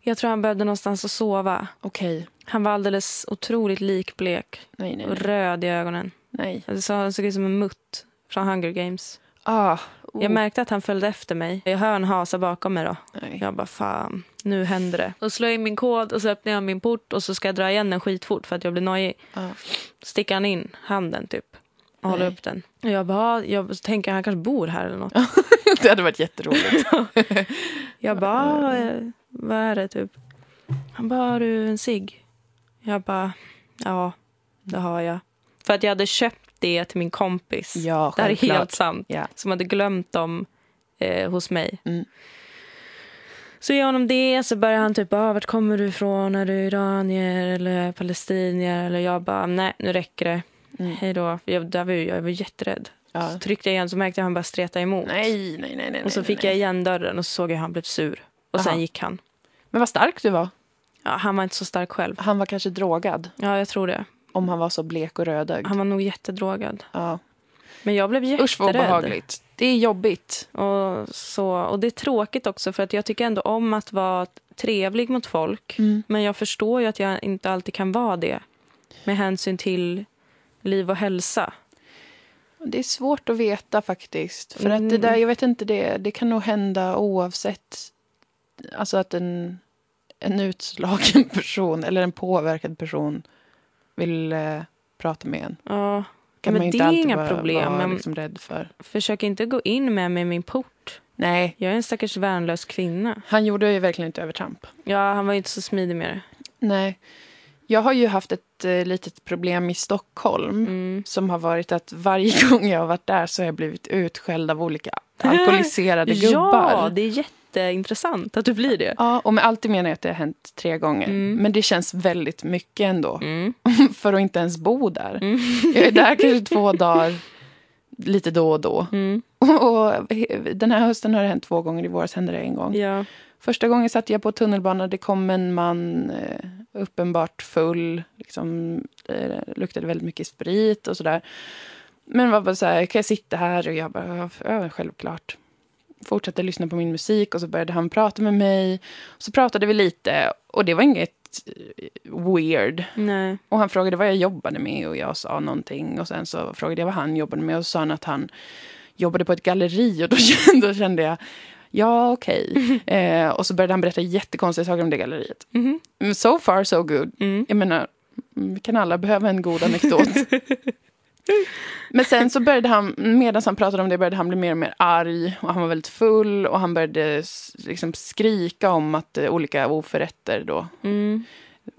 Jag tror han behövde någonstans att sova. Okej. Han var alldeles otroligt likblek Nej, nej, och nej. röd i ögonen. nej. Det så- Han såg ut som en mutt från Hunger Games. Ah, Jag märkte att han följde efter mig. Jag hör en hasa bakom mig. då. nej. Jag bara, fan, nu händer det. Och slår in min kod och så öppnar jag min port och så ska jag dra igen den skitfort för att jag blir nojig. Ah. Sticker han in handen typ och håller upp den. Och jag bara, jag tänker han kanske bor här eller något. det hade varit jätteroligt. Jag bara, eh, vad är det typ? Han bara, har du en cigg? Jag bara, ja, det har jag. För att jag hade köpt det till min kompis. Ja, det här är helt sant. Ja. Som hade glömt dem eh, hos mig. Mm. Så jag honom det, så börjar han typ, ah, vart kommer du ifrån? Är du iranier eller palestinier? Eller jag bara, nej, nu räcker det. Mm. Hej då. Jag, där var, ju- jag var jätterädd. Ja. Så tryckte jag igen så märkte jag att han bara streta emot. Nej, nej, nej, nej. Och så fick nej. jag igen dörren och så såg jag att han blev sur. Och sen Aha. gick han. Men vad stark du var. Ja, han var inte så stark själv. Han var kanske drogad. Ja, jag tror det. Om han var så blek och rödögd. Han var nog jättedrogad. Ja. Men jag blev Usch vad jätterädd. obehagligt. Det är jobbigt. Och, så, och det är tråkigt också för att jag tycker ändå om att vara trevlig mot folk. Mm. Men jag förstår ju att jag inte alltid kan vara det. Med hänsyn till liv och hälsa. Det är svårt att veta faktiskt. För Mm. att det där, jag vet inte, det, det kan nog hända oavsett. Alltså att en, en utslagen person eller en påverkad person vill eh, prata med en. Ja, Kan Men man ju det inte är inga problem, vara men- liksom rädd för. försök inte gå in med mig i min port. Nej, Jag är en stackars värnlös kvinna. han gjorde ju verkligen inte övertramp. Ja, han var ju inte så smidig med det. Nej. Jag har ju haft ett eh, litet problem i Stockholm. Mm. Som har varit att varje gång jag har varit där så har jag blivit utskälld av olika alkoholiserade gubbar. Ja, det är jätteintressant att du blir det. Ja, och med alltid menar jag att det har hänt tre gånger. Mm. Men det känns väldigt mycket ändå. Mm. För att inte ens bo där. Mm. Jag är där kanske två dagar, lite då och då. Mm. Och den här hösten har det hänt två gånger, i våras hände det en gång. Ja. Första gången satt jag på tunnelbanan, det kom en man eh, uppenbart full. Liksom, eh, luktade väldigt mycket sprit och sådär. Men var bara så här, kan jag sitta här? Och jag bara, ja, självklart. Fortsatte lyssna på min musik och så började han prata med mig. Så pratade vi lite och det var inget eh, weird. Nej. Och han frågade vad jag jobbade med och jag sa någonting. Och sen så frågade jag vad han jobbade med och så sa han att han jobbade på ett galleri. Och då kände, då kände jag, ja okej. Eh, och så började han berätta jättekonstiga saker om det galleriet. Mhm. Mm, So far so good. Mm. Jag menar, mm, vi kan alla behöva en god anekdot. Men sen så började han, medan han pratade om det började han bli mer och mer arg. Och han var väldigt full och han började liksom skrika om att eh, olika oförrätter då Mm.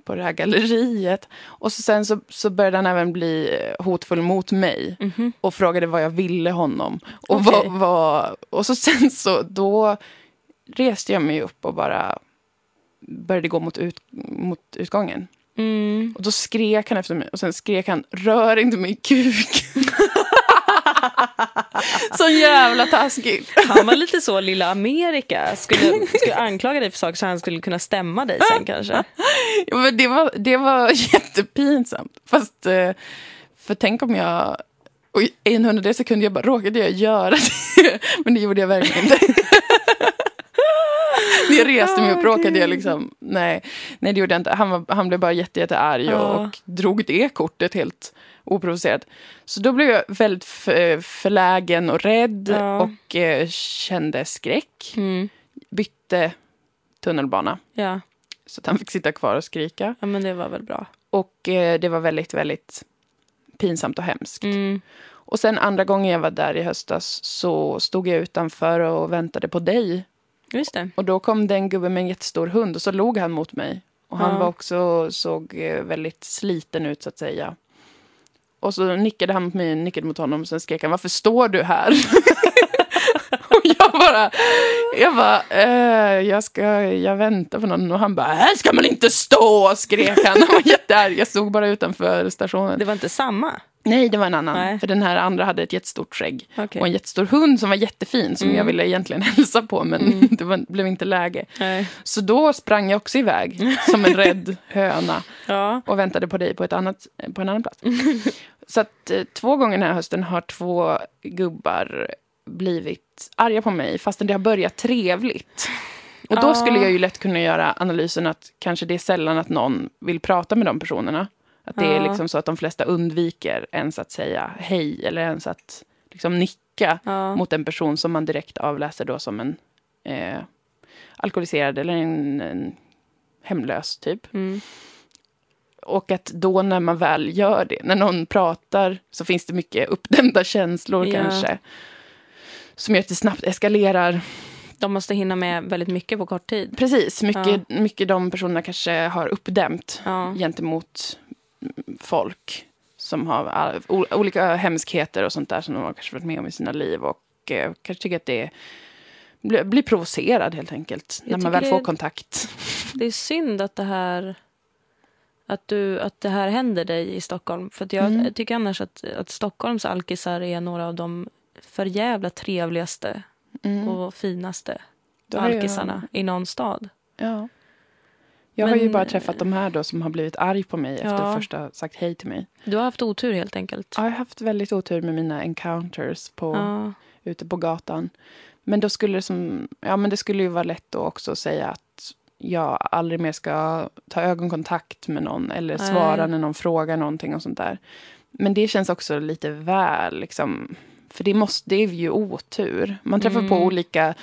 på det här galleriet. Och så sen så, så började han även bli eh, hotfull mot mig Mhm. och frågade vad jag ville honom. Och, Okej. vad, vad, och så sen så då reste jag mig upp och bara började gå mot, ut, mot utgången. Mm. Och då skrek han efter mig och sen skrek han rör inte min kuk. så jävla taskigt. Han var lite så lilla Amerika. Skulle, skulle anklaga dig för saker så han skulle kunna stämma dig sen kanske. Ja, men det, var, det var jättepinsamt. Fast, eh, för tänk om jag... Och i en hundradels sekund jag bara, råkade jag göra det? Men det gjorde jag verkligen inte. Jag reste mig upp råkade jag liksom... Nej, nej det gjorde jag inte. Han, var, han blev bara jätte, jättearg och, och drog det kortet helt oprovocerat. Så då blev jag väldigt förlägen och rädd Ja. och eh, kände skräck. Mm. Bytte tunnelbana. Ja. Så att han fick sitta kvar och skrika. ja, men det var väl bra. Och eh, det var väldigt, väldigt pinsamt och hemskt. Mm. Och sen andra gången jag var där i höstas så stod jag utanför och väntade på dig. Just det. Och då kom det en gubbe med en jättestor hund och så log han mot mig. Och han Ja. var också, såg eh, väldigt sliten ut så att säga. Och så nickade han mot mig, nickade mot honom och sen skrek han varför står du här? och jag bara, jag bara, eh, jag ska, jag väntar på någon och han bara, här ska man inte stå, skrek han. Han var jättearg, jag stod bara utanför stationen. Det var inte samma. Nej, det var en annan. Nej. För den här andra hade ett jättestort skägg. Okej. Och en jättestor hund som var jättefin som Mm. jag ville egentligen hälsa på men det var, blev inte läge. Nej. Så då sprang jag också iväg som en rädd höna Ja. och väntade på dig på, ett annat, på en annan plats. Så att eh, två gånger den här hösten har två gubbar blivit arga på mig fastän det har börjat trevligt. Och då skulle jag ju lätt kunna göra analysen att kanske det är sällan att någon vill prata med de personerna. Att det är Ja. liksom så att de flesta undviker ens att säga hej eller ens att liksom nicka Ja. mot en person som man direkt avläser då som en eh, alkoholiserad eller en, en hemlös typ. Mm. Och att då när man väl gör det, när någon pratar så finns det mycket uppdämda känslor Ja. kanske. Som gör att det snabbt eskalerar. De måste hinna med väldigt mycket på kort tid. Precis, mycket, mycket de personerna kanske har uppdämt Ja. gentemot folk som har olika hemskheter och sånt där som de har kanske varit med om i sina liv och eh, kanske tycker att det blir, blir provocerad helt enkelt Jag när man väl får kontakt. Det är synd att det här att, du, att det här händer dig i Stockholm. För jag Mm. tycker annars att, att Stockholms alkisar är några av de för jävla trevligaste Mm. och finaste har jag- alkisarna i någon stad. Ja. Jag har ju Men- bara träffat de här då som har blivit arg på mig efter Ja. första sagt hej till mig. Du har haft otur helt enkelt. Jag har haft väldigt otur med mina encounters på, Ja. ute på gatan. Men då skulle det som, ja men det skulle ju vara lätt då också att säga att jag aldrig mer ska ta ögonkontakt med någon eller Nej. svara när någon frågar någonting och sånt där. Men det känns också lite väl liksom, för det, måste, det är ju otur. Man träffar på Mm. olika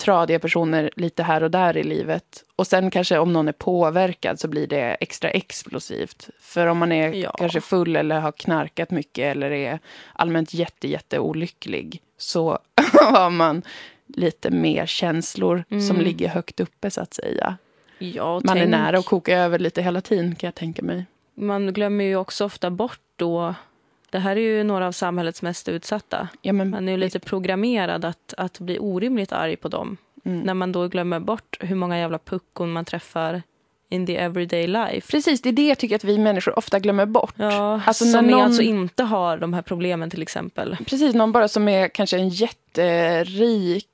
tradiga personer lite här och där i livet. Och sen kanske om någon är påverkad så blir det extra explosivt. För om man är Ja. kanske full eller har knarkat mycket eller är allmänt jätte, jätte olycklig så har man lite mer känslor som Mm. ligger högt uppe så att säga. Ja, Man är tänk- nära att koka över lite hela tiden kan jag tänka mig. Man glömmer ju också ofta bort då... Det här är ju några av samhällets mest utsatta. Ja, men, Man är ju lite programmerad att, att bli orimligt arg på dem. mm. När man då glömmer bort hur många jävla puckon man träffar in the everyday life. Precis, det är det jag tycker att vi människor ofta glömmer bort. Ja, Alltså, som någon- alltså inte har de här problemen till exempel. Precis, någon bara som är kanske en jätterik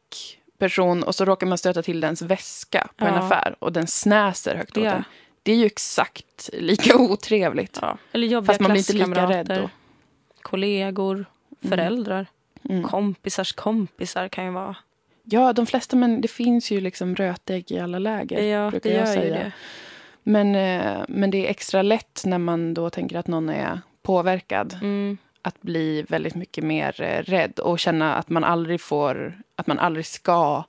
person och så råkar man stöta till dens väska på en Ja. affär och den snäser högt åt Ja. den. Det är ju exakt lika otrevligt. Ja. Eller Fast man blir inte lika rädd då. Kollegor, föräldrar, Mm. kompisars kompisar kan ju vara. Ja, de flesta, men det finns ju liksom rötägg i alla läger. Ja, brukar det jag säga. det. Men, eh, men det är extra lätt när man då tänker att någon är påverkad. Mm. Att bli väldigt mycket mer eh, rädd och känna att man aldrig får, att man aldrig ska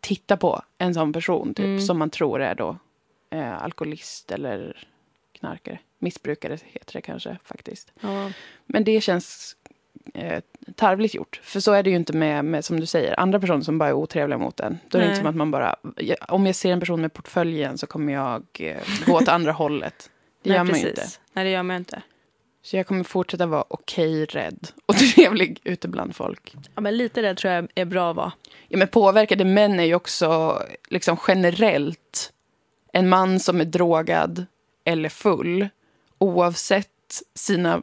titta på en sån person typ, Mm. som man tror är då eh, alkoholist eller knarkare. Missbrukare heter det kanske faktiskt. Ja. Men det känns eh, tarvligt gjort. För så är det ju inte med, med, som du säger, andra personer som bara är otrevliga mot en. Då är det Nej. inte som att man bara, om jag ser en person med portföljen så kommer jag eh, gå åt andra hållet. Det Nej, gör man ju inte. Nej, det gör man inte. Så jag kommer fortsätta vara okej rädd och trevlig ute bland folk. Ja, men lite det tror jag är bra att vara. Ja, men påverkade män är ju också liksom generellt en man som är drogad eller full oavsett sina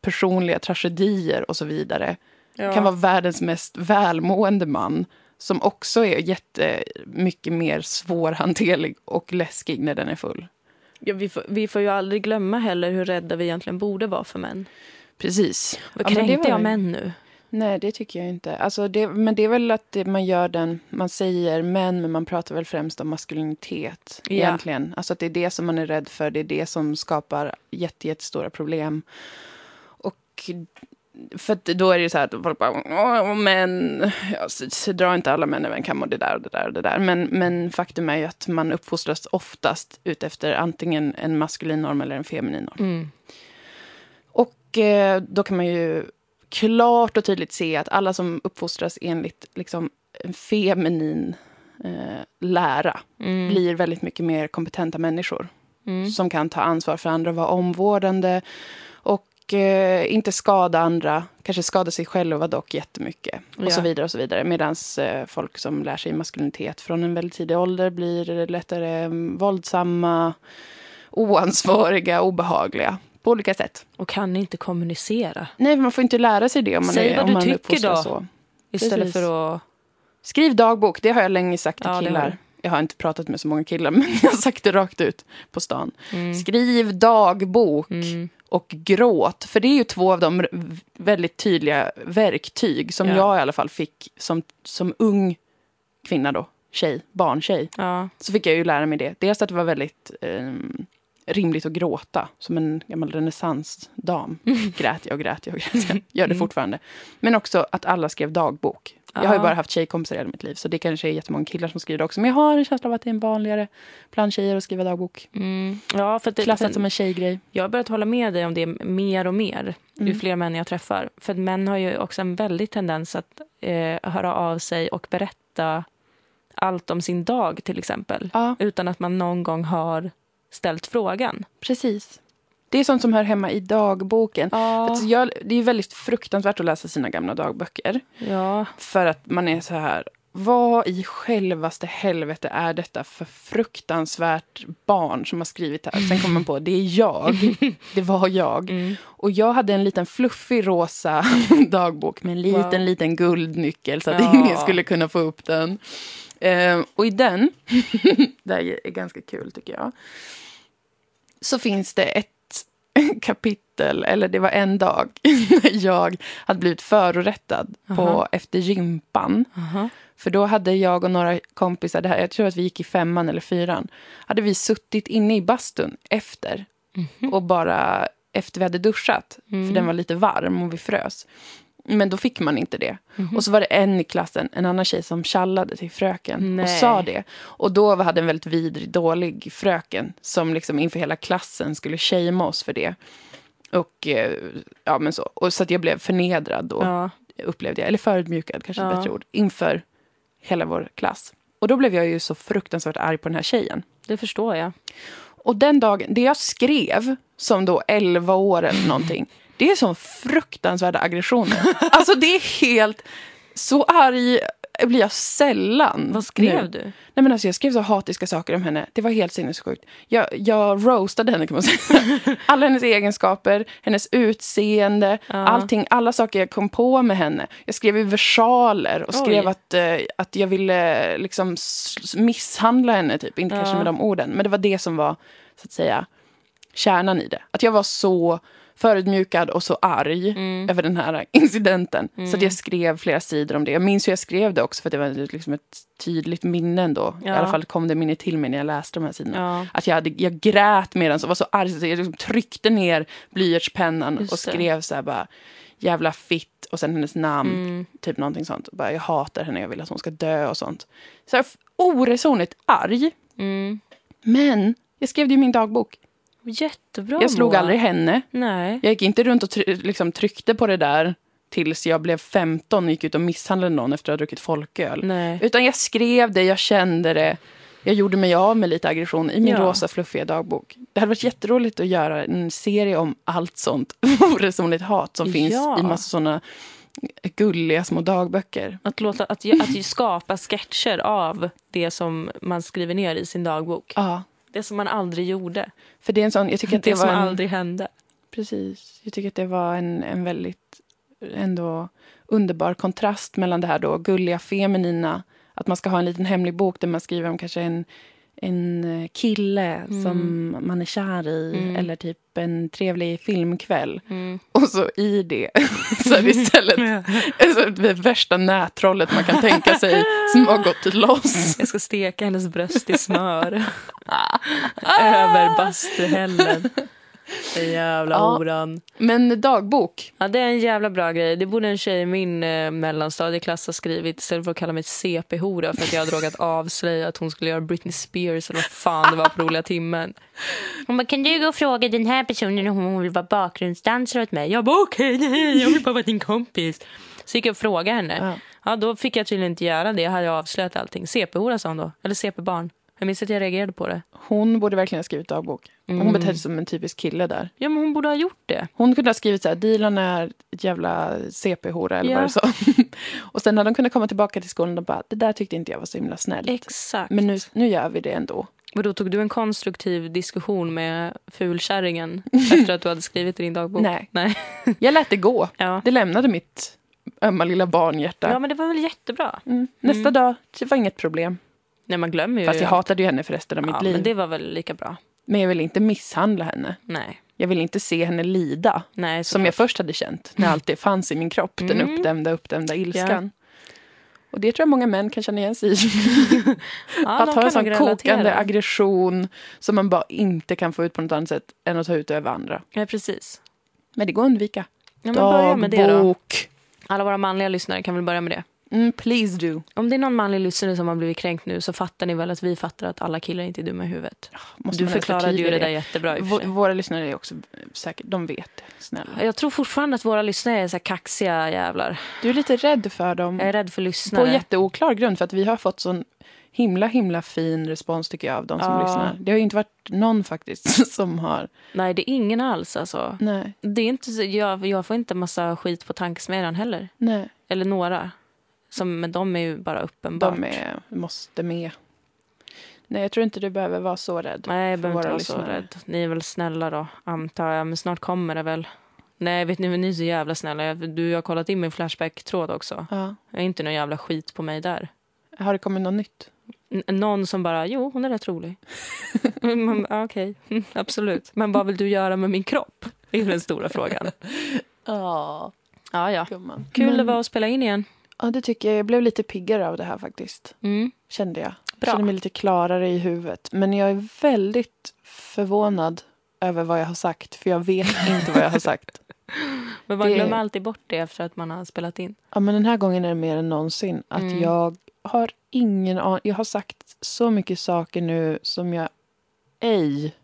personliga tragedier och så vidare Ja. kan vara världens mest välmående man som också är jättemycket mer svårhanterlig och läskig när den är full. Ja, vi, får, vi får ju aldrig glömma heller hur rädda vi egentligen borde vara för män. Precis. Vad Ja, kränkte var jag män nu? Nej, det tycker jag inte. Alltså det, men det är väl att det, man gör den, man säger män, men man pratar väl främst om maskulinitet Ja. egentligen. Alltså att det är det som man är rädd för, det är det som skapar jätte, jättestora problem. Och för då är det ju så här att folk bara, men, ja, drar inte alla män över en kam och det där och det där och det där. Men, men faktum är ju att man uppfostras oftast ut efter antingen en maskulin norm eller en feminin norm. Mm. Och eh, då kan man ju klart och tydligt se att alla som uppfostras enligt liksom, en feminin eh, lära Mm. blir väldigt mycket mer kompetenta människor Mm. som kan ta ansvar för andra, vara omvårdande och eh, inte skada andra, kanske skada sig själva dock jättemycket och Ja. så vidare och så vidare. Medan eh, folk som lär sig maskulinitet från en väldigt tidig ålder blir lättare mm, våldsamma, oansvariga, obehagliga på olika sätt. Och kan inte kommunicera. Nej, man får inte lära sig det om man, Säg är, vad om du tycker då. så. Istället Precis. för att... Skriv dagbok, det har jag länge sagt till Ja, killar. Jag har inte pratat med så många killar, men jag har sagt det rakt ut på stan. Mm. Skriv dagbok Mm. och gråt. För det är ju två av de väldigt tydliga verktyg som Ja. jag i alla fall fick som, som ung kvinna då. Tjej, barntjej. Ja. Så fick jag ju lära mig det. Dels att det var väldigt ehm, rimligt att gråta. Som en gammal renässansdam. Grät jag och grät jag och grät jag. Gör det Mm. fortfarande. Men också att alla skrev dagbok. Jag har ju Ja. bara haft tjejkompisar i hela mitt liv. Så det kanske är jättemånga killar som skriver det också. Men jag har en känsla av att det är en vanligare bland tjejer att skriva dagbok. Mm. ja, för det, Klassat för som en tjejgrej. Jag har börjat hålla med dig om det mer och mer ju Mm. fler män jag träffar. För män har ju också en väldig tendens att eh, höra av sig och berätta allt om sin dag till exempel. Ja, Utan att man någon gång har ställt frågan. precis. Det är sånt som hör hemma i dagboken. Ja. Alltså jag, det är väldigt fruktansvärt att läsa sina gamla dagböcker. ja. För att man är så här, vad i självaste helvete är detta för fruktansvärt barn som har skrivit här? Sen kommer man på, det är jag. Det var jag. Mm. Och jag hade en liten fluffig rosa dagbok med en liten, Wow. liten guldnyckel så att Ja. ingen skulle kunna få upp den. Eh, och i den, det här är ganska kul tycker jag, så finns det ett kapitel, eller det var en dag, när jag hade blivit förorättad på, Aha. efter gympan. Aha. För då hade jag och några kompisar, det här, jag tror att vi gick i femman eller fyran, hade vi suttit inne i bastun efter och bara efter vi hade duschat, för den var lite varm och vi frös. Men då fick man inte det. Och så var det en i klassen, en annan tjej som tjallade till fröken och Nej. sa det. Och då hade en väldigt vidrig, dålig fröken som liksom inför hela klassen skulle shamea oss för det. Och eh, ja, men så. Och så att jag blev förnedrad då Ja. upplevde jag, eller förödmjukad kanske Ja. bättre ord, inför hela vår klass. Och då blev jag ju så fruktansvärt arg på den här tjejen. Det förstår jag. Och den dagen, det jag skrev som då 11 år eller någonting, det är sån fruktansvärda aggressioner. Alltså det är helt, så arg blir jag sällan. Vad skrev nu. du? Nej, men alltså, jag skrev så hatiska saker om henne. Det var helt sinnessjukt. Jag, jag roastade henne kan man säga. Alla hennes egenskaper, hennes utseende, Ja. allting, alla saker jag kom på med henne. Jag skrev i versaler och skrev att, eh, att jag ville liksom misshandla henne, typ. inte kanske Ja. med de orden. Men det var det som var, så att säga, kärnan i det. Att jag var så förödmjukad och så arg Mm. över den här incidenten. Så att jag skrev flera sidor om det. Jag minns hur jag skrev det också för det var liksom ett tydligt minne ändå. I Ja. alla fall kom det minne till mig när jag läste de här sidorna. Ja. Att jag, hade, jag grät medan och var så arg så jag liksom tryckte ner blyertspennan och skrev så här bara jävla fitt och sen hennes namn. Mm. Typ någonting sånt. Bara, jag hatar henne, jag vill att hon ska dö och sånt. Så jag oresonligt arg. Mm. Men jag skrev det i min dagbok. Jättebra, Jag slog Moa. aldrig henne. Nej. Jag gick inte runt och try- liksom tryckte på det där tills jag blev 15 och gick ut och misshandlade någon efter att ha druckit folköl. Nej. Utan jag skrev det, jag kände det. Jag gjorde mig av med lite aggression i min Ja. rosa fluffiga dagbok. Det hade varit jätteroligt att göra en serie om allt sånt oresonligt hat som finns Ja. i massa såna gulliga små dagböcker. Att, låta, att, att skapa sketcher av det som man skriver ner i sin dagbok. Ja, Det som man aldrig gjorde. för det är en sån, jag tycker att Det, det, som var en, aldrig hände. Precis. Jag tycker att det var en, en väldigt ändå underbar kontrast mellan det här då gulliga, feminina, att man ska ha en liten hemlig bok där man skriver om kanske en, en eh, kille som man är kär i Mm. eller typ en trevlig filmkväll. Mm. Och så i det så är det istället alltså, det värsta nättrollet man kan tänka sig som har gått loss. Jag ska steka hennes bröst i smör. Över bastuhällen. Den jävla Ja. horan. Men dagbok, Ja, det är en jävla bra grej. Det borde en tjej i min eh, mellanstadieklass ha skrivit istället för att kalla mig CP-hora för att jag hade råkat avslöja att hon skulle göra Britney Spears eller vad fan det var på roliga timmen. Hon bara, kan du gå och fråga den här personen om hon vill vara bakgrundsdansare åt mig? Jag bara okej, nej, jag vill bara vara din kompis. Så gick jag och frågade henne. Ja. Ja. då fick jag tydligen inte göra det. Jag hade avslöjat allting. CP-hora sa hon då. Eller CP-barn. Jag minns att jag reagerade på det. Hon borde verkligen ha skrivit dagbok. Hon Mm. betedde sig som en typisk kille där. Ja, men hon borde ha gjort det. Hon kunde ha skrivit så här, Dilan är ett jävla CP-hora eller Ja. vad det sa. och sen hade de kunnat komma tillbaka till skolan och bara, det där tyckte inte jag var så himla snällt. Exakt. Men nu, nu gör vi det ändå. Och då tog du en konstruktiv diskussion med fulkärringen efter att du hade skrivit i din dagbok? Nej. Nej. Jag lät det gå. Ja. Det lämnade mitt ömma lilla barnhjärta. ja, men det var väl jättebra. Mm. Nästa dag, det var inget problem. Nej, man glömmer ju. Fast jag hatade ju henne för resten av ja, mitt liv. men det var väl lika bra. Men jag ville inte misshandla henne. Nej. Jag ville inte se henne lida. Nej, Som jag först hade känt när allt det fanns i min kropp. Den Mm. uppdämda, uppdämda ilskan. Och det tror jag många män kan känna igen sig i. ja, att ha en sån kokande aggression som man bara inte kan få ut på något annat sätt än att ta ut över andra. Ja, precis. Men det går att undvika. Ja. Dagbok. Alla våra manliga lyssnare kan väl börja med det. Mm, please do. Om det är någon manlig lyssnare som har blivit kränkt nu så fattar ni väl att vi fattar att alla killar inte är dumma i huvudet. Måste Du förklarade ju det där jättebra i sig. Våra lyssnare är också säkert, de vet. Snälla. Jag tror fortfarande att våra lyssnare är så här kaxiga jävlar. Du är lite rädd för dem. Jag är rädd för På lyssnare. jätteoklar grund för att vi har fått sån himla himla fin respons tycker jag av de som Ja. lyssnar. Det har ju inte varit någon faktiskt som har... Nej, det är ingen alls alltså. Nej, Det är inte, jag, jag får inte massa skit på tankesmedjan heller. nej. Eller några. Som, men de är ju bara uppenbart. De är, måste med. Nej, jag tror inte du behöver vara så rädd. Nej, jag behöver inte vara så rädd. Ni är väl snälla då, antar jag. Men snart kommer det väl. Nej, vet ni, ni är så jävla snälla. Du har kollat in min Flashback-tråd också. Ja. Jag är inte någon jävla skit på mig där. Har det kommit något nytt? N- någon som bara, jo, hon är rätt rolig. Okej, Mm, absolut. Men vad vill du göra med min kropp? Det är den stora frågan. Ja, Ja, ja. gumman. Kul Men- det var att spela in igen. Ja, det tycker jag. Jag blev lite piggare av det här faktiskt. Mm. Kände jag. Bra. Kände mig lite klarare i huvudet. Men jag är väldigt förvånad över vad jag har sagt. För jag vet inte vad jag har sagt. Men man Det- glömmer alltid bort det efter att man har spelat in. Ja, men den här gången är det mer än någonsin. Att Mm. jag har ingen aning. Jag har sagt så mycket saker nu som jag ej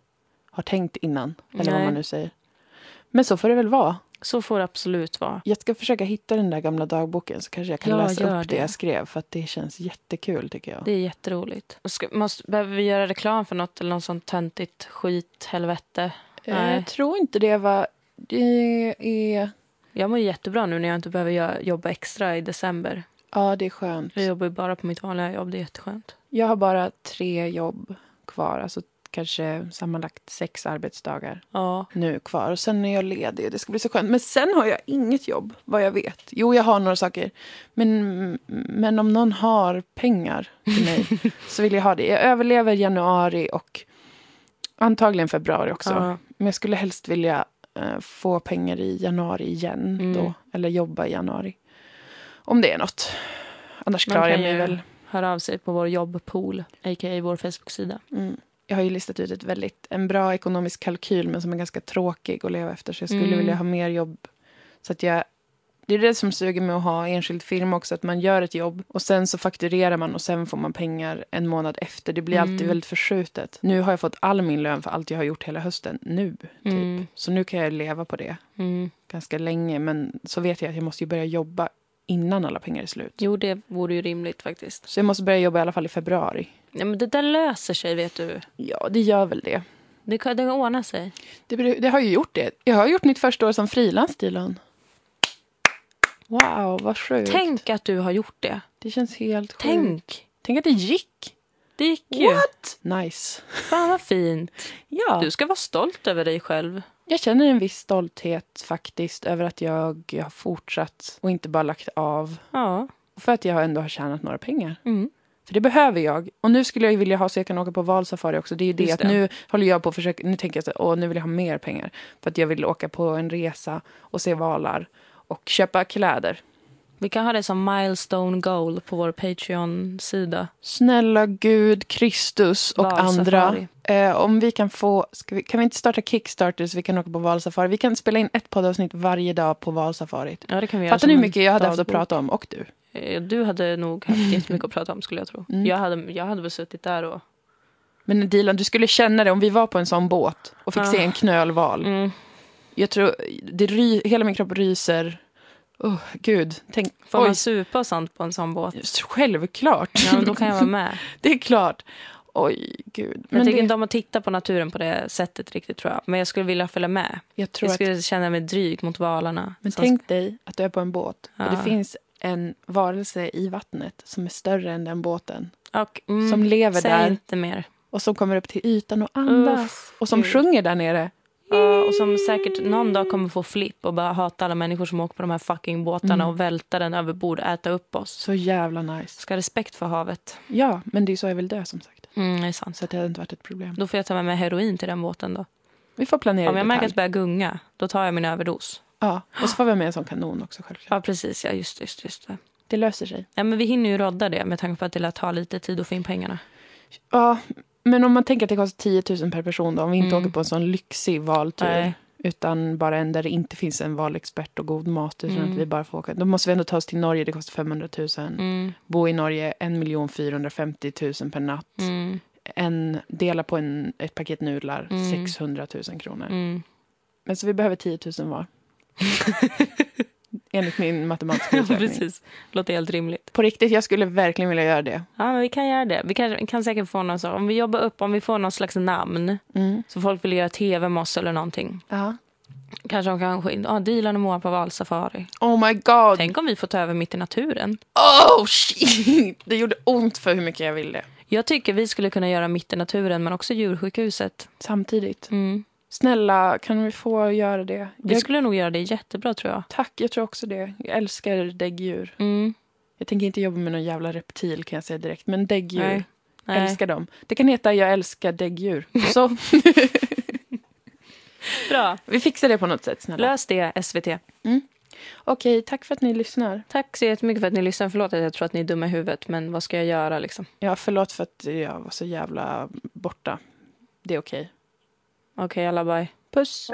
har tänkt innan. Eller vad Nej. man nu säger. Men så får det väl vara. Så får det absolut vara. Jag ska försöka hitta den där gamla dagboken så kanske jag kan Ja, läsa upp det det. jag skrev. För att det känns jättekul tycker jag. Det är jätteroligt. Ska, måste, behöver vi göra reklam för något eller något sånt töntigt skit, helvete? Eh, Nej. Jag tror inte det var... Det är... Jag mår jättebra nu när jag inte behöver jobba extra i december. Ja, det är skönt. Jag jobbar bara på mitt vanliga jobb, det är jätteskönt. Jag har bara tre jobb kvar. Alltså kanske sammanlagt sex arbetsdagar Ja. nu kvar. Och sen är jag ledig och det ska bli så skönt. Men sen har jag inget jobb, vad jag vet. Jo, jag har några saker. Men, men om någon har pengar till mig så vill jag ha det. Jag överlever januari och antagligen februari också. Ja. Men jag skulle helst vilja eh, få pengar i januari igen Mm. då. Eller jobba i januari. Om det är något. Annars klarar jag mig väl. Hör av sig på vår jobbpool, a.k.a. vår Facebook-sida. Mm. Jag har ju listat ut ett väldigt, en bra ekonomisk kalkyl men som är ganska tråkig att leva efter. Så jag skulle Mm. vilja ha mer jobb. Så att jag, det är det som suger med att ha enskild firma också. Att man gör ett jobb och sen så fakturerar man och sen får man pengar en månad efter. Det blir alltid Mm. väldigt förskjutet. Nu har jag fått all min lön för allt jag har gjort hela hösten. Nu, typ. Mm. Så nu kan jag leva på det Mm. ganska länge. Men så vet jag att jag måste ju börja jobba innan alla pengar är slut. Jo, det vore ju rimligt faktiskt. Så jag måste börja jobba i alla fall i februari. Ja, men det där löser sig, vet du. Ja, det gör väl det. Det kan, det kan ordna sig. Det, det har ju gjort det. Jag har gjort mitt första år som frilans, Dilan. Wow, vad sjukt. Tänk att du har gjort det. Det känns helt sjukt. Tänk. Tänk att det gick. Det gick ju. What? Nice. Fan vad fint. Ja, Du ska vara stolt över dig själv. jag känner en viss stolthet faktiskt över att jag har fortsatt och inte bara lagt av. Ja. För att jag ändå har tjänat några pengar. Mm. För det behöver jag. Och nu skulle jag ju vilja ha så jag kan åka på valsafari också. Det är ju det, Just att det. nu håller jag på att försöka, nu tänker jag så åh nu vill jag ha mer pengar. För att jag vill åka på en resa och se valar och köpa kläder. Vi kan ha det som milestone goal på vår Patreon-sida. Snälla Gud, Kristus och Valsafari. andra. Eh, om vi kan få, vi, kan vi inte starta Kickstarter så vi kan åka på valsafari? Vi kan spela in ett poddavsnitt varje dag på valsafarit. Ja, det kan vi göra Fattar ni hur mycket jag hade haft att dagbok. prata om? Och du. Eh, Du hade nog haft jättemycket att prata om skulle jag tro. Mm. Jag, hade, jag hade väl suttit där och... Men Dilan, du skulle känna det om vi var på en sån båt och fick Ah. se en knölval. Mm. Jag tror, det ry, hela min kropp ryser. Oh, Gud, tänk. Får oj, man supa och sånt på en sån båt? självklart. Ja, men då kan jag vara med. Det är klart. Oj, gud. jag tycker det, inte om att titta på naturen på det sättet riktigt tror jag. Men jag skulle vilja följa med. jag tror Jag att, skulle känna mig dryg mot valarna. men tänk dig att du är på en båt och Ja. det finns en varelse i vattnet som är större än den båten. och, mm, Som lever där inte mer. och som kommer upp till ytan och andas. Uff, och som gud. sjunger där nere. Ja, och som säkert någon dag kommer få flipp och bara hata alla människor som åker på de här fucking båtarna Mm. och välta den över bord och äta upp oss. Så jävla nice. Ska ha respekt för havet. Ja, men det är så jag vill dö som sagt. Mm, det är sant. Så det hade inte varit ett problem. Då får jag ta med mig heroin till den båten då. Vi får planera Om jag märker att det börjar gunga, då tar jag min överdos. Ja, och så får vi med en sån kanon också självklart. Ja, precis. Ja, just, just, just det. Det löser sig. Ja, men vi hinner ju rodda det med tanke på att det lär ta lite tid att få in pengarna. Ja, men om man tänker att det kostar 10 000 per person då, om vi inte Mm. åker på en sån lyxig valtur. Nej. Utan bara en där det inte finns en valexpert och god mat. Utan Mm. att vi bara får åka. Då måste vi ändå ta oss till Norge, det kostar 500 000. Mm, Bo i Norge, 1 450 000 per natt. mm, En, dela på en, ett paket nudlar, Mm. 600 000 kronor. mm. Men så vi behöver 10 000 var. Enligt min matematiska Ja, uträkning. precis. Låter helt rimligt. På riktigt, jag skulle verkligen vilja göra det. Ja, men vi kan göra det. Vi kan, kan säkert få någon så, om vi jobbar upp, om vi får någon slags namn Mm. så folk vill göra tv med oss eller någonting. Ja. Kanske de kan skicka, ja, Dilan och Moa på valsafari. Oh my god. Tänk om vi får ta över mitt i naturen. Oh shit! Det gjorde ont för hur mycket jag ville. Jag tycker vi skulle kunna göra mitt i naturen men också djursjukhuset. Samtidigt. Mm. Snälla, kan vi få göra det? Vi Jag, skulle nog göra det jättebra tror jag. tack, jag tror också det. Jag älskar däggdjur. Mm. Jag tänker inte jobba med någon jävla reptil kan jag säga direkt. Men däggdjur, Nej. Nej. älskar dem. Det kan heta Jag älskar däggdjur. Så Bra. vi fixar det på något sätt, snälla. Lös det SVT. Okej, tack för att ni lyssnar. Tack så jättemycket för att ni lyssnar. Förlåt att jag tror att ni är dumma i huvudet men vad ska jag göra liksom? Ja, förlåt för att jag var så jävla borta. Det är okej. Okej alla bye. Puss!